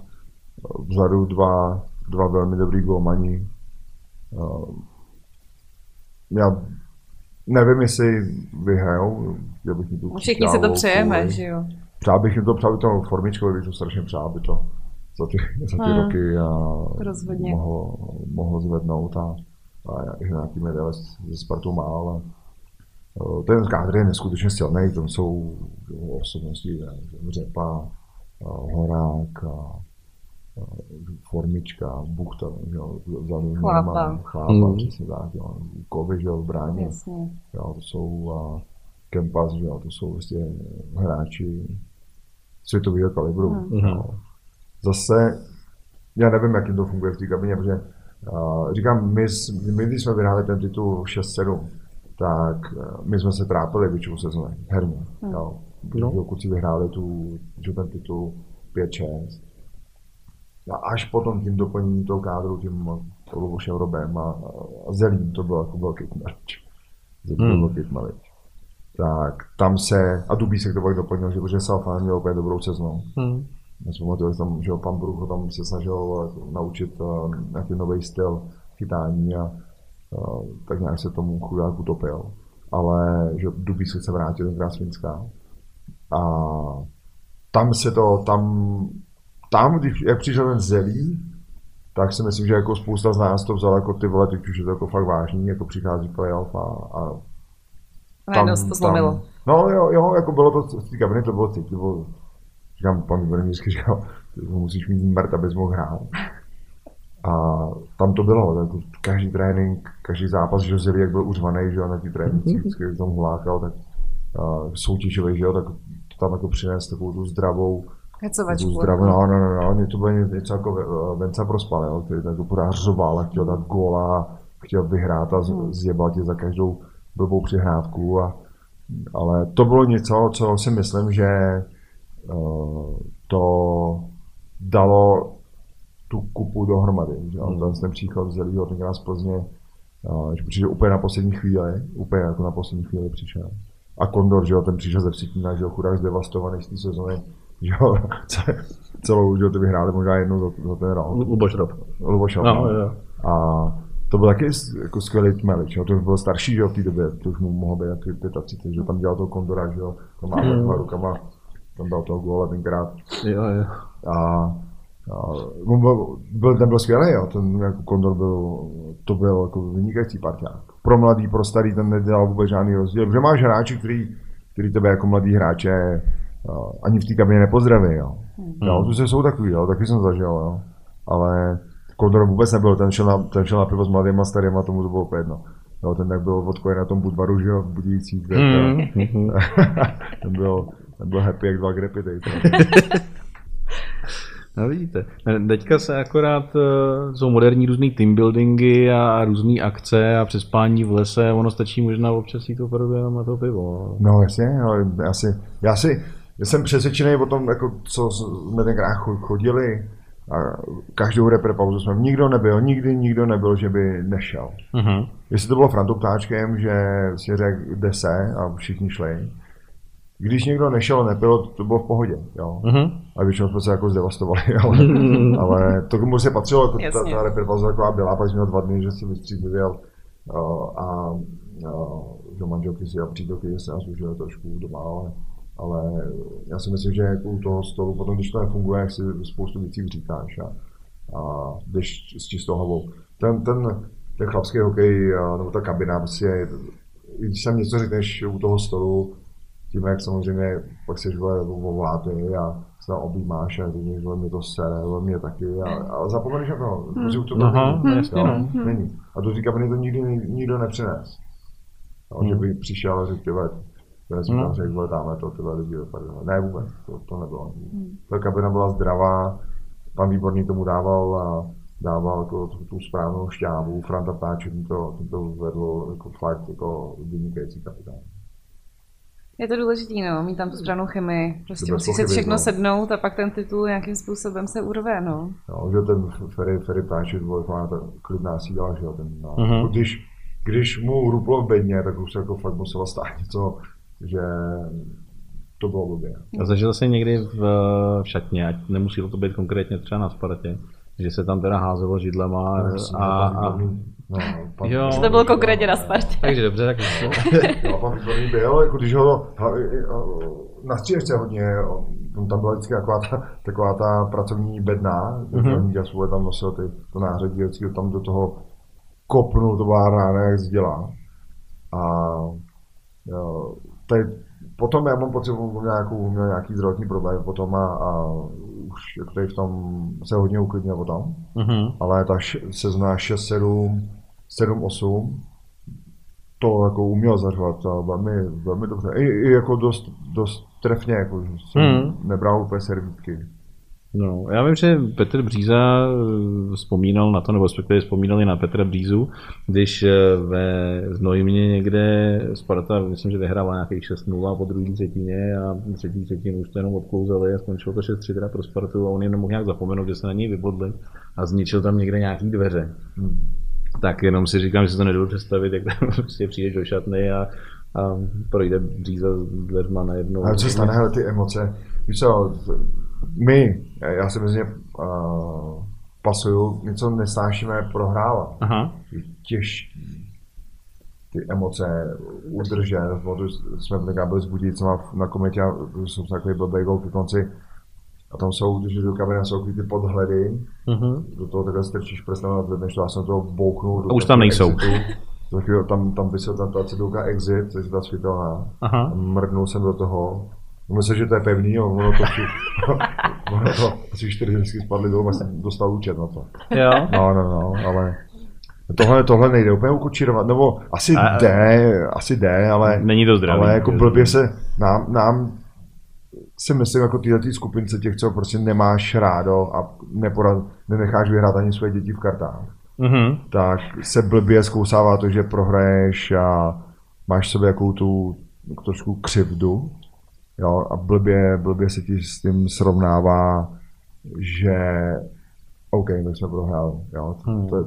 Vzadu dva, dva velmi dobrý golmani. Já nevím, jestli vyhrajou, já bych jim to Všichni se to přejeme, kvůli. že jo? Přál bych jim to, přál bych to formičkovi, bych to strašně přál, aby to za ty, za ty hmm. roky a mohlo, mohlo zvednout a, a nějaký medaile ze Spartu má, ale ten kádr je neskutečně silný, tam jsou osobnosti, Řepa, Horák, Formička, Buchta, že jo, vzadu chlápa, chlápa mm. přesně tak, jo, Kovy, že jo, v bráně, Jasně. jo, to jsou uh, Kempas, že jo, to jsou vlastně hráči světového kalibru. Mm. Jo. Zase, já nevím, jak jim to funguje v té kabině, protože uh, říkám, my, my, když jsme vyhráli ten titul 6-7, tak my jsme se trápili většinou sezóny, herně. Mm. Jo. No. Kluci vyhráli tu, že ten titul 5-6, a až potom tím doplněním toho kádru, tím Lubošem Robem a, a Zelím, to byl jako velký tmelič. Hmm. velký tmelič. Tak tam se, a Dubísek to pak doplnil, že protože Salfán měl úplně dobrou sezonu. Hmm. Já si pamatuju, že tam, že pan Bruch tam se snažil naučit uh, nějaký nový styl chytání a uh, tak nějak se tomu chudák utopil. Ale že Dubísek se vrátil do. A tam se to, tam tam, když, jak přišel ten zelí, tak si myslím, že jako spousta z nás to vzala jako ty vole, teď už je to jako fakt vážný, jako přichází playoff a, a tam, to zlomilo. Tam, no jo, jo, jako bylo to, v té kabiny to bylo cítit, bylo, říkám, pan Výborný vždycky říkal, musíš mít mrt, abys mohl hrát. A tam to bylo, jako každý trénink, každý zápas, že Zeli, jak byl uřvaný, že jo, na té tréninci, mhm. vždycky tam hulákal, tak uh, soutěžili, že jo, tak to tam jako přines takovou tu zdravou, Hecovačku. Zdrav, no, no, no, no, to bylo něco jako Venca Prospal, jo, který tak pořád řoval a chtěl dát góla, chtěl vyhrát a hmm. zjebal tě za každou blbou přihrávku. A, ale to bylo něco, co si myslím, že uh, to dalo tu kupu dohromady. Že? Hmm. Ten příchod z Jelího z Plzně, uh, že přišel úplně na poslední chvíli, úplně jako na poslední chvíli přišel. A Kondor, že jo, ten přišel ze Vsitína, že jo, chudák zdevastovaný z té sezóny, jo, celou, že ty vyhráli možná jednou za, za ten rok. Luboš Rob. Luboš Rob, no, no. Jo. A to byl taky jako skvělý tmelič, jo. to už byl starší že jo, v té době, to už mu mohlo být taky 35, že tam dělal toho Kondora, že jo, tam má mm. rukama, tam dal toho góla tenkrát. Jo, jo. A, a on byl, byl, ten byl skvělý, jo. ten jako Kondor byl, to byl jako vynikající parťák. Pro mladý, pro starý ten nedělal vůbec žádný rozdíl, protože máš hráči, který, který tebe jako mladý hráče ani v té kabině nepozdraví, jo. Hmm. jo to jsou takový, jo, taky jsem zažil, jo. Ale Kondor vůbec nebyl, ten šel na, ten šel na pivo s mladýma, starýma, tomu to bylo úplně jedno. Jo, ten tak byl odkojen na tom Budvaru, že jo, v Budějících, kde hmm. ten, byl, ten byl happy jak dva grepy, No vidíte, teďka se akorát uh, jsou moderní různý team buildingy a různé akce a přespání v lese, ono stačí možná občas jít opravdu jenom na to pivo. No jasně, no, já si, já si, já jsem přesvědčený o tom, jako, co jsme tenkrát chodili, a každou repre pauzu jsme, nikdo nebyl, nikdy nikdo nebyl, že by nešel. Uh-huh. Jestli to bylo Frantou ptáčkem, že si řekl, jde se a všichni šli. Když někdo nešel a nepil, to bylo v pohodě. Jo. Uh-huh. A většinou jsme se jako zdevastovali, ale, ale to mu se patřilo, jako ta, ta repre pauza taková byla, pak jsme měl dva dny, že si vystřídil uh, a uh, že manželky si a přítelky se nás užili trošku doma, ale ale já si myslím, že jako u toho stolu, potom když to nefunguje, jak si spoustu věcí říkáš a, a jdeš s čistou hlavou. Ten, ten, ten chlapský hokej, nebo ta kabina, prostě, když sem něco řekneš u toho stolu, tím, jak samozřejmě pak jsi vláty a se tam objímáš a říkáš, že mě to sere, mě taky a, a zapomeneš na to, hmm. protože to Aha, není, jasně, jo, no. není. A do té kabiny to nikdy nikdo nepřines. No, hmm. Že by přišel a řekl, já jsem tam řekl, že tamhle to tyhle lidi vypadaly. Ne vůbec, to, to nebylo. Hmm. Ta kabina byla zdravá, pan Výborný tomu dával a dával jako tu, tu správnou šťávu, Franta Ptáček to, to vedl jako fakt jako vynikající kapitán. Je to důležité, no, mít tam tu správnou chemii. Prostě musí se všechno no. sednout a pak ten titul nějakým způsobem se urve, no. No, že ten Ferry, Ferry Ptáček byl ta klidná síla, že jo, ten, no. uh-huh. když, když mu ruplo v bedně, tak už se jako fakt musela stát něco že to bylo blbě. A zažil jsi někdy v, v šatně, ať nemusí to být konkrétně třeba na Spartě, že se tam teda házelo židlema no, a, a, No, pan, jo, to bylo konkrétně na Spartě. Takže dobře, tak jo, pan Výborný byl, jako když ho na střílečce hodně, tam byla vždycky taková ta, taková ta pracovní bedna, mm-hmm. tam nosil ty, to nářadí, vždycky tam do toho kopnul, to byla rána jak zdělá. A Jo, teď, potom já mám pocit, že měl, nějakou, měl nějaký zdravotní problém potom a, a už jako tady v tom se hodně uklidnil potom. Mm-hmm. Ale ta sezóna 6, 7, 7, 8, to jako uměl zařvat a velmi, velmi dobře. I, i jako dost, dost trefně, jako, že jsem mm. nebral úplně servítky. No, já vím, že Petr Bříza eh, vzpomínal na to, nebo respektive vzpomínali na Petra Břízu, když eh, ve Znojmě někde Sparta, myslím, že vyhrála nějakých 6-0 po druhé třetině a třetí třetinu už to jenom odklouzali a skončilo to 6-3 teda pro Spartu a on jen nemohl nějak zapomenout, že se na něj vybodli a zničil tam někde nějaký dveře. Hmm. Tak jenom si říkám, že si to nedovedu představit, jak tam prostě přijdeš do šatny a, a projde Bříza s dveřma najednou. A co stane, ty emoce, víš co, my, já si ně uh, pasuju, něco nesnášíme prohrávat. Aha. Těžký ty emoce udržet, protože jsme byli byli s Budícema na kometě a jsou takový blbý gol ke konci. A tam jsou, když jdu kabina, jsou ty podhledy, uh-huh. do toho takhle strčíš prstem a zvedneš to, já jsem to bouknul. Do a už tam nejsou. Exitu. tam, tam vysel tam ta cedulka exit, což je ta světelná. Mrdnul jsem do toho Myslím, že to je pevný, jo, ono to, ono to asi čtyři hezky spadly dolů, jsem dostal účet na to. Jo? No, no, no, ale tohle, tohle nejde úplně ukočírovat, nebo asi a, jde, asi jde, ale, není to zdravé. ale jako blbě se, nám, nám si myslím, jako tyhle tý skupince těch, co prostě nemáš rádo a neporad, nenecháš vyhrát ani své děti v kartách, mm-hmm. tak se blbě zkousává to, že prohraješ a máš sobě jakou tu trošku křivdu Jo, a blbě, blbě se ti s tím srovnává, že OK, my jsme prohráli. Jo, to, hmm. to, je,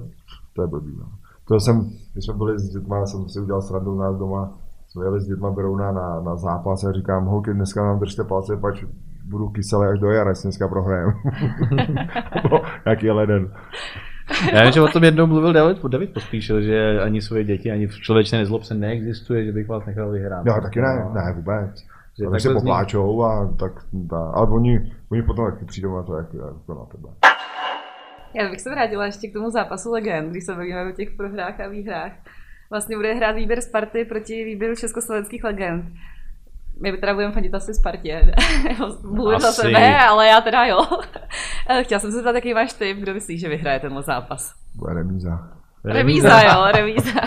to je blbý. No. To jsem, když jsme byli s dětma, jsem si udělal srandu u nás doma, jsme jeli s dětma Berouna na, na zápas a říkám, holky, dneska nám držte palce, pač budu kyselý až do jara, dneska prohrajeme. jaký je leden. Já vím, že o tom jednou mluvil David, David Pospíšil, že ani svoje děti, ani v člověčné nezlob se neexistuje, že bych vás nechal vyhrát. No, taky ne, no. ne, vůbec. Že tak se popláčou a tak, ta, ale oni, oni potom taky přijdou na to, jak, jak to na tebe. Já bych se vrátila ještě k tomu zápasu legend, když se bavíme o těch prohrách a výhrách. Vlastně bude hrát výběr Sparty proti výběru československých legend. My teda budeme fandit asi Spartě. Mluvím za sebe, ale já teda jo. Chtěla jsem se zeptat, jaký máš typ, kdo myslíš, že vyhraje tenhle zápas? Bude remíza. Remíza, jo, remíza.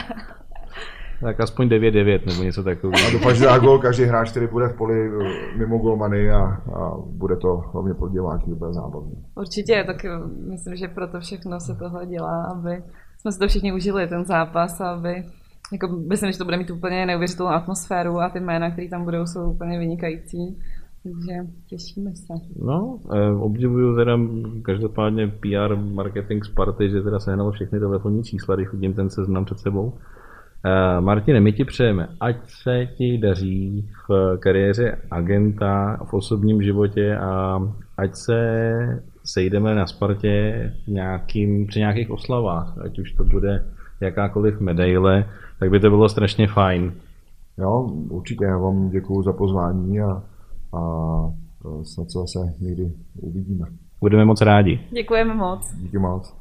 Tak aspoň 9-9 nebo něco takového. A doufám, že dá gol každý hráč, který bude v poli eh, mimo golmany a, a bude to hlavně pro diváky úplně zábavné. Určitě, tak eh, myslím, že proto všechno se tohle dělá, aby jsme si to všichni užili, ten zápas, aby jako, myslím, že to bude mít úplně neuvěřitelnou atmosféru a ty jména, které tam budou, jsou úplně vynikající. Takže těšíme se. No, eh, obdivuju teda každopádně PR marketing Sparty, že teda sehnalo všechny telefonní čísla, když vidím ten seznam před sebou. Uh, Martine, my ti přejeme, ať se ti daří v kariéře agenta, v osobním životě a ať se sejdeme na Spartě nějakým, při nějakých oslavách, ať už to bude jakákoliv medaile, tak by to bylo strašně fajn. Jo, určitě, já vám děkuji za pozvání a, a snad se zase někdy uvidíme. Budeme moc rádi. Děkujeme moc. Díky moc.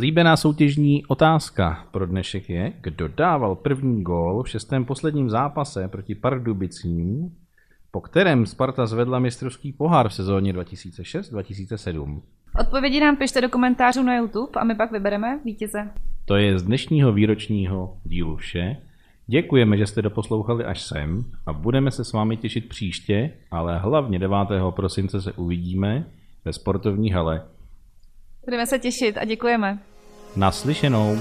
Slíbená soutěžní otázka pro dnešek je, kdo dával první gól v šestém posledním zápase proti Pardubicím, po kterém Sparta zvedla mistrovský pohár v sezóně 2006-2007. Odpovědi nám pište do komentářů na YouTube a my pak vybereme vítěze. To je z dnešního výročního dílu vše. Děkujeme, že jste doposlouchali až sem a budeme se s vámi těšit příště, ale hlavně 9. prosince se uvidíme ve sportovní hale Budeme se těšit a děkujeme. Naslyšenou.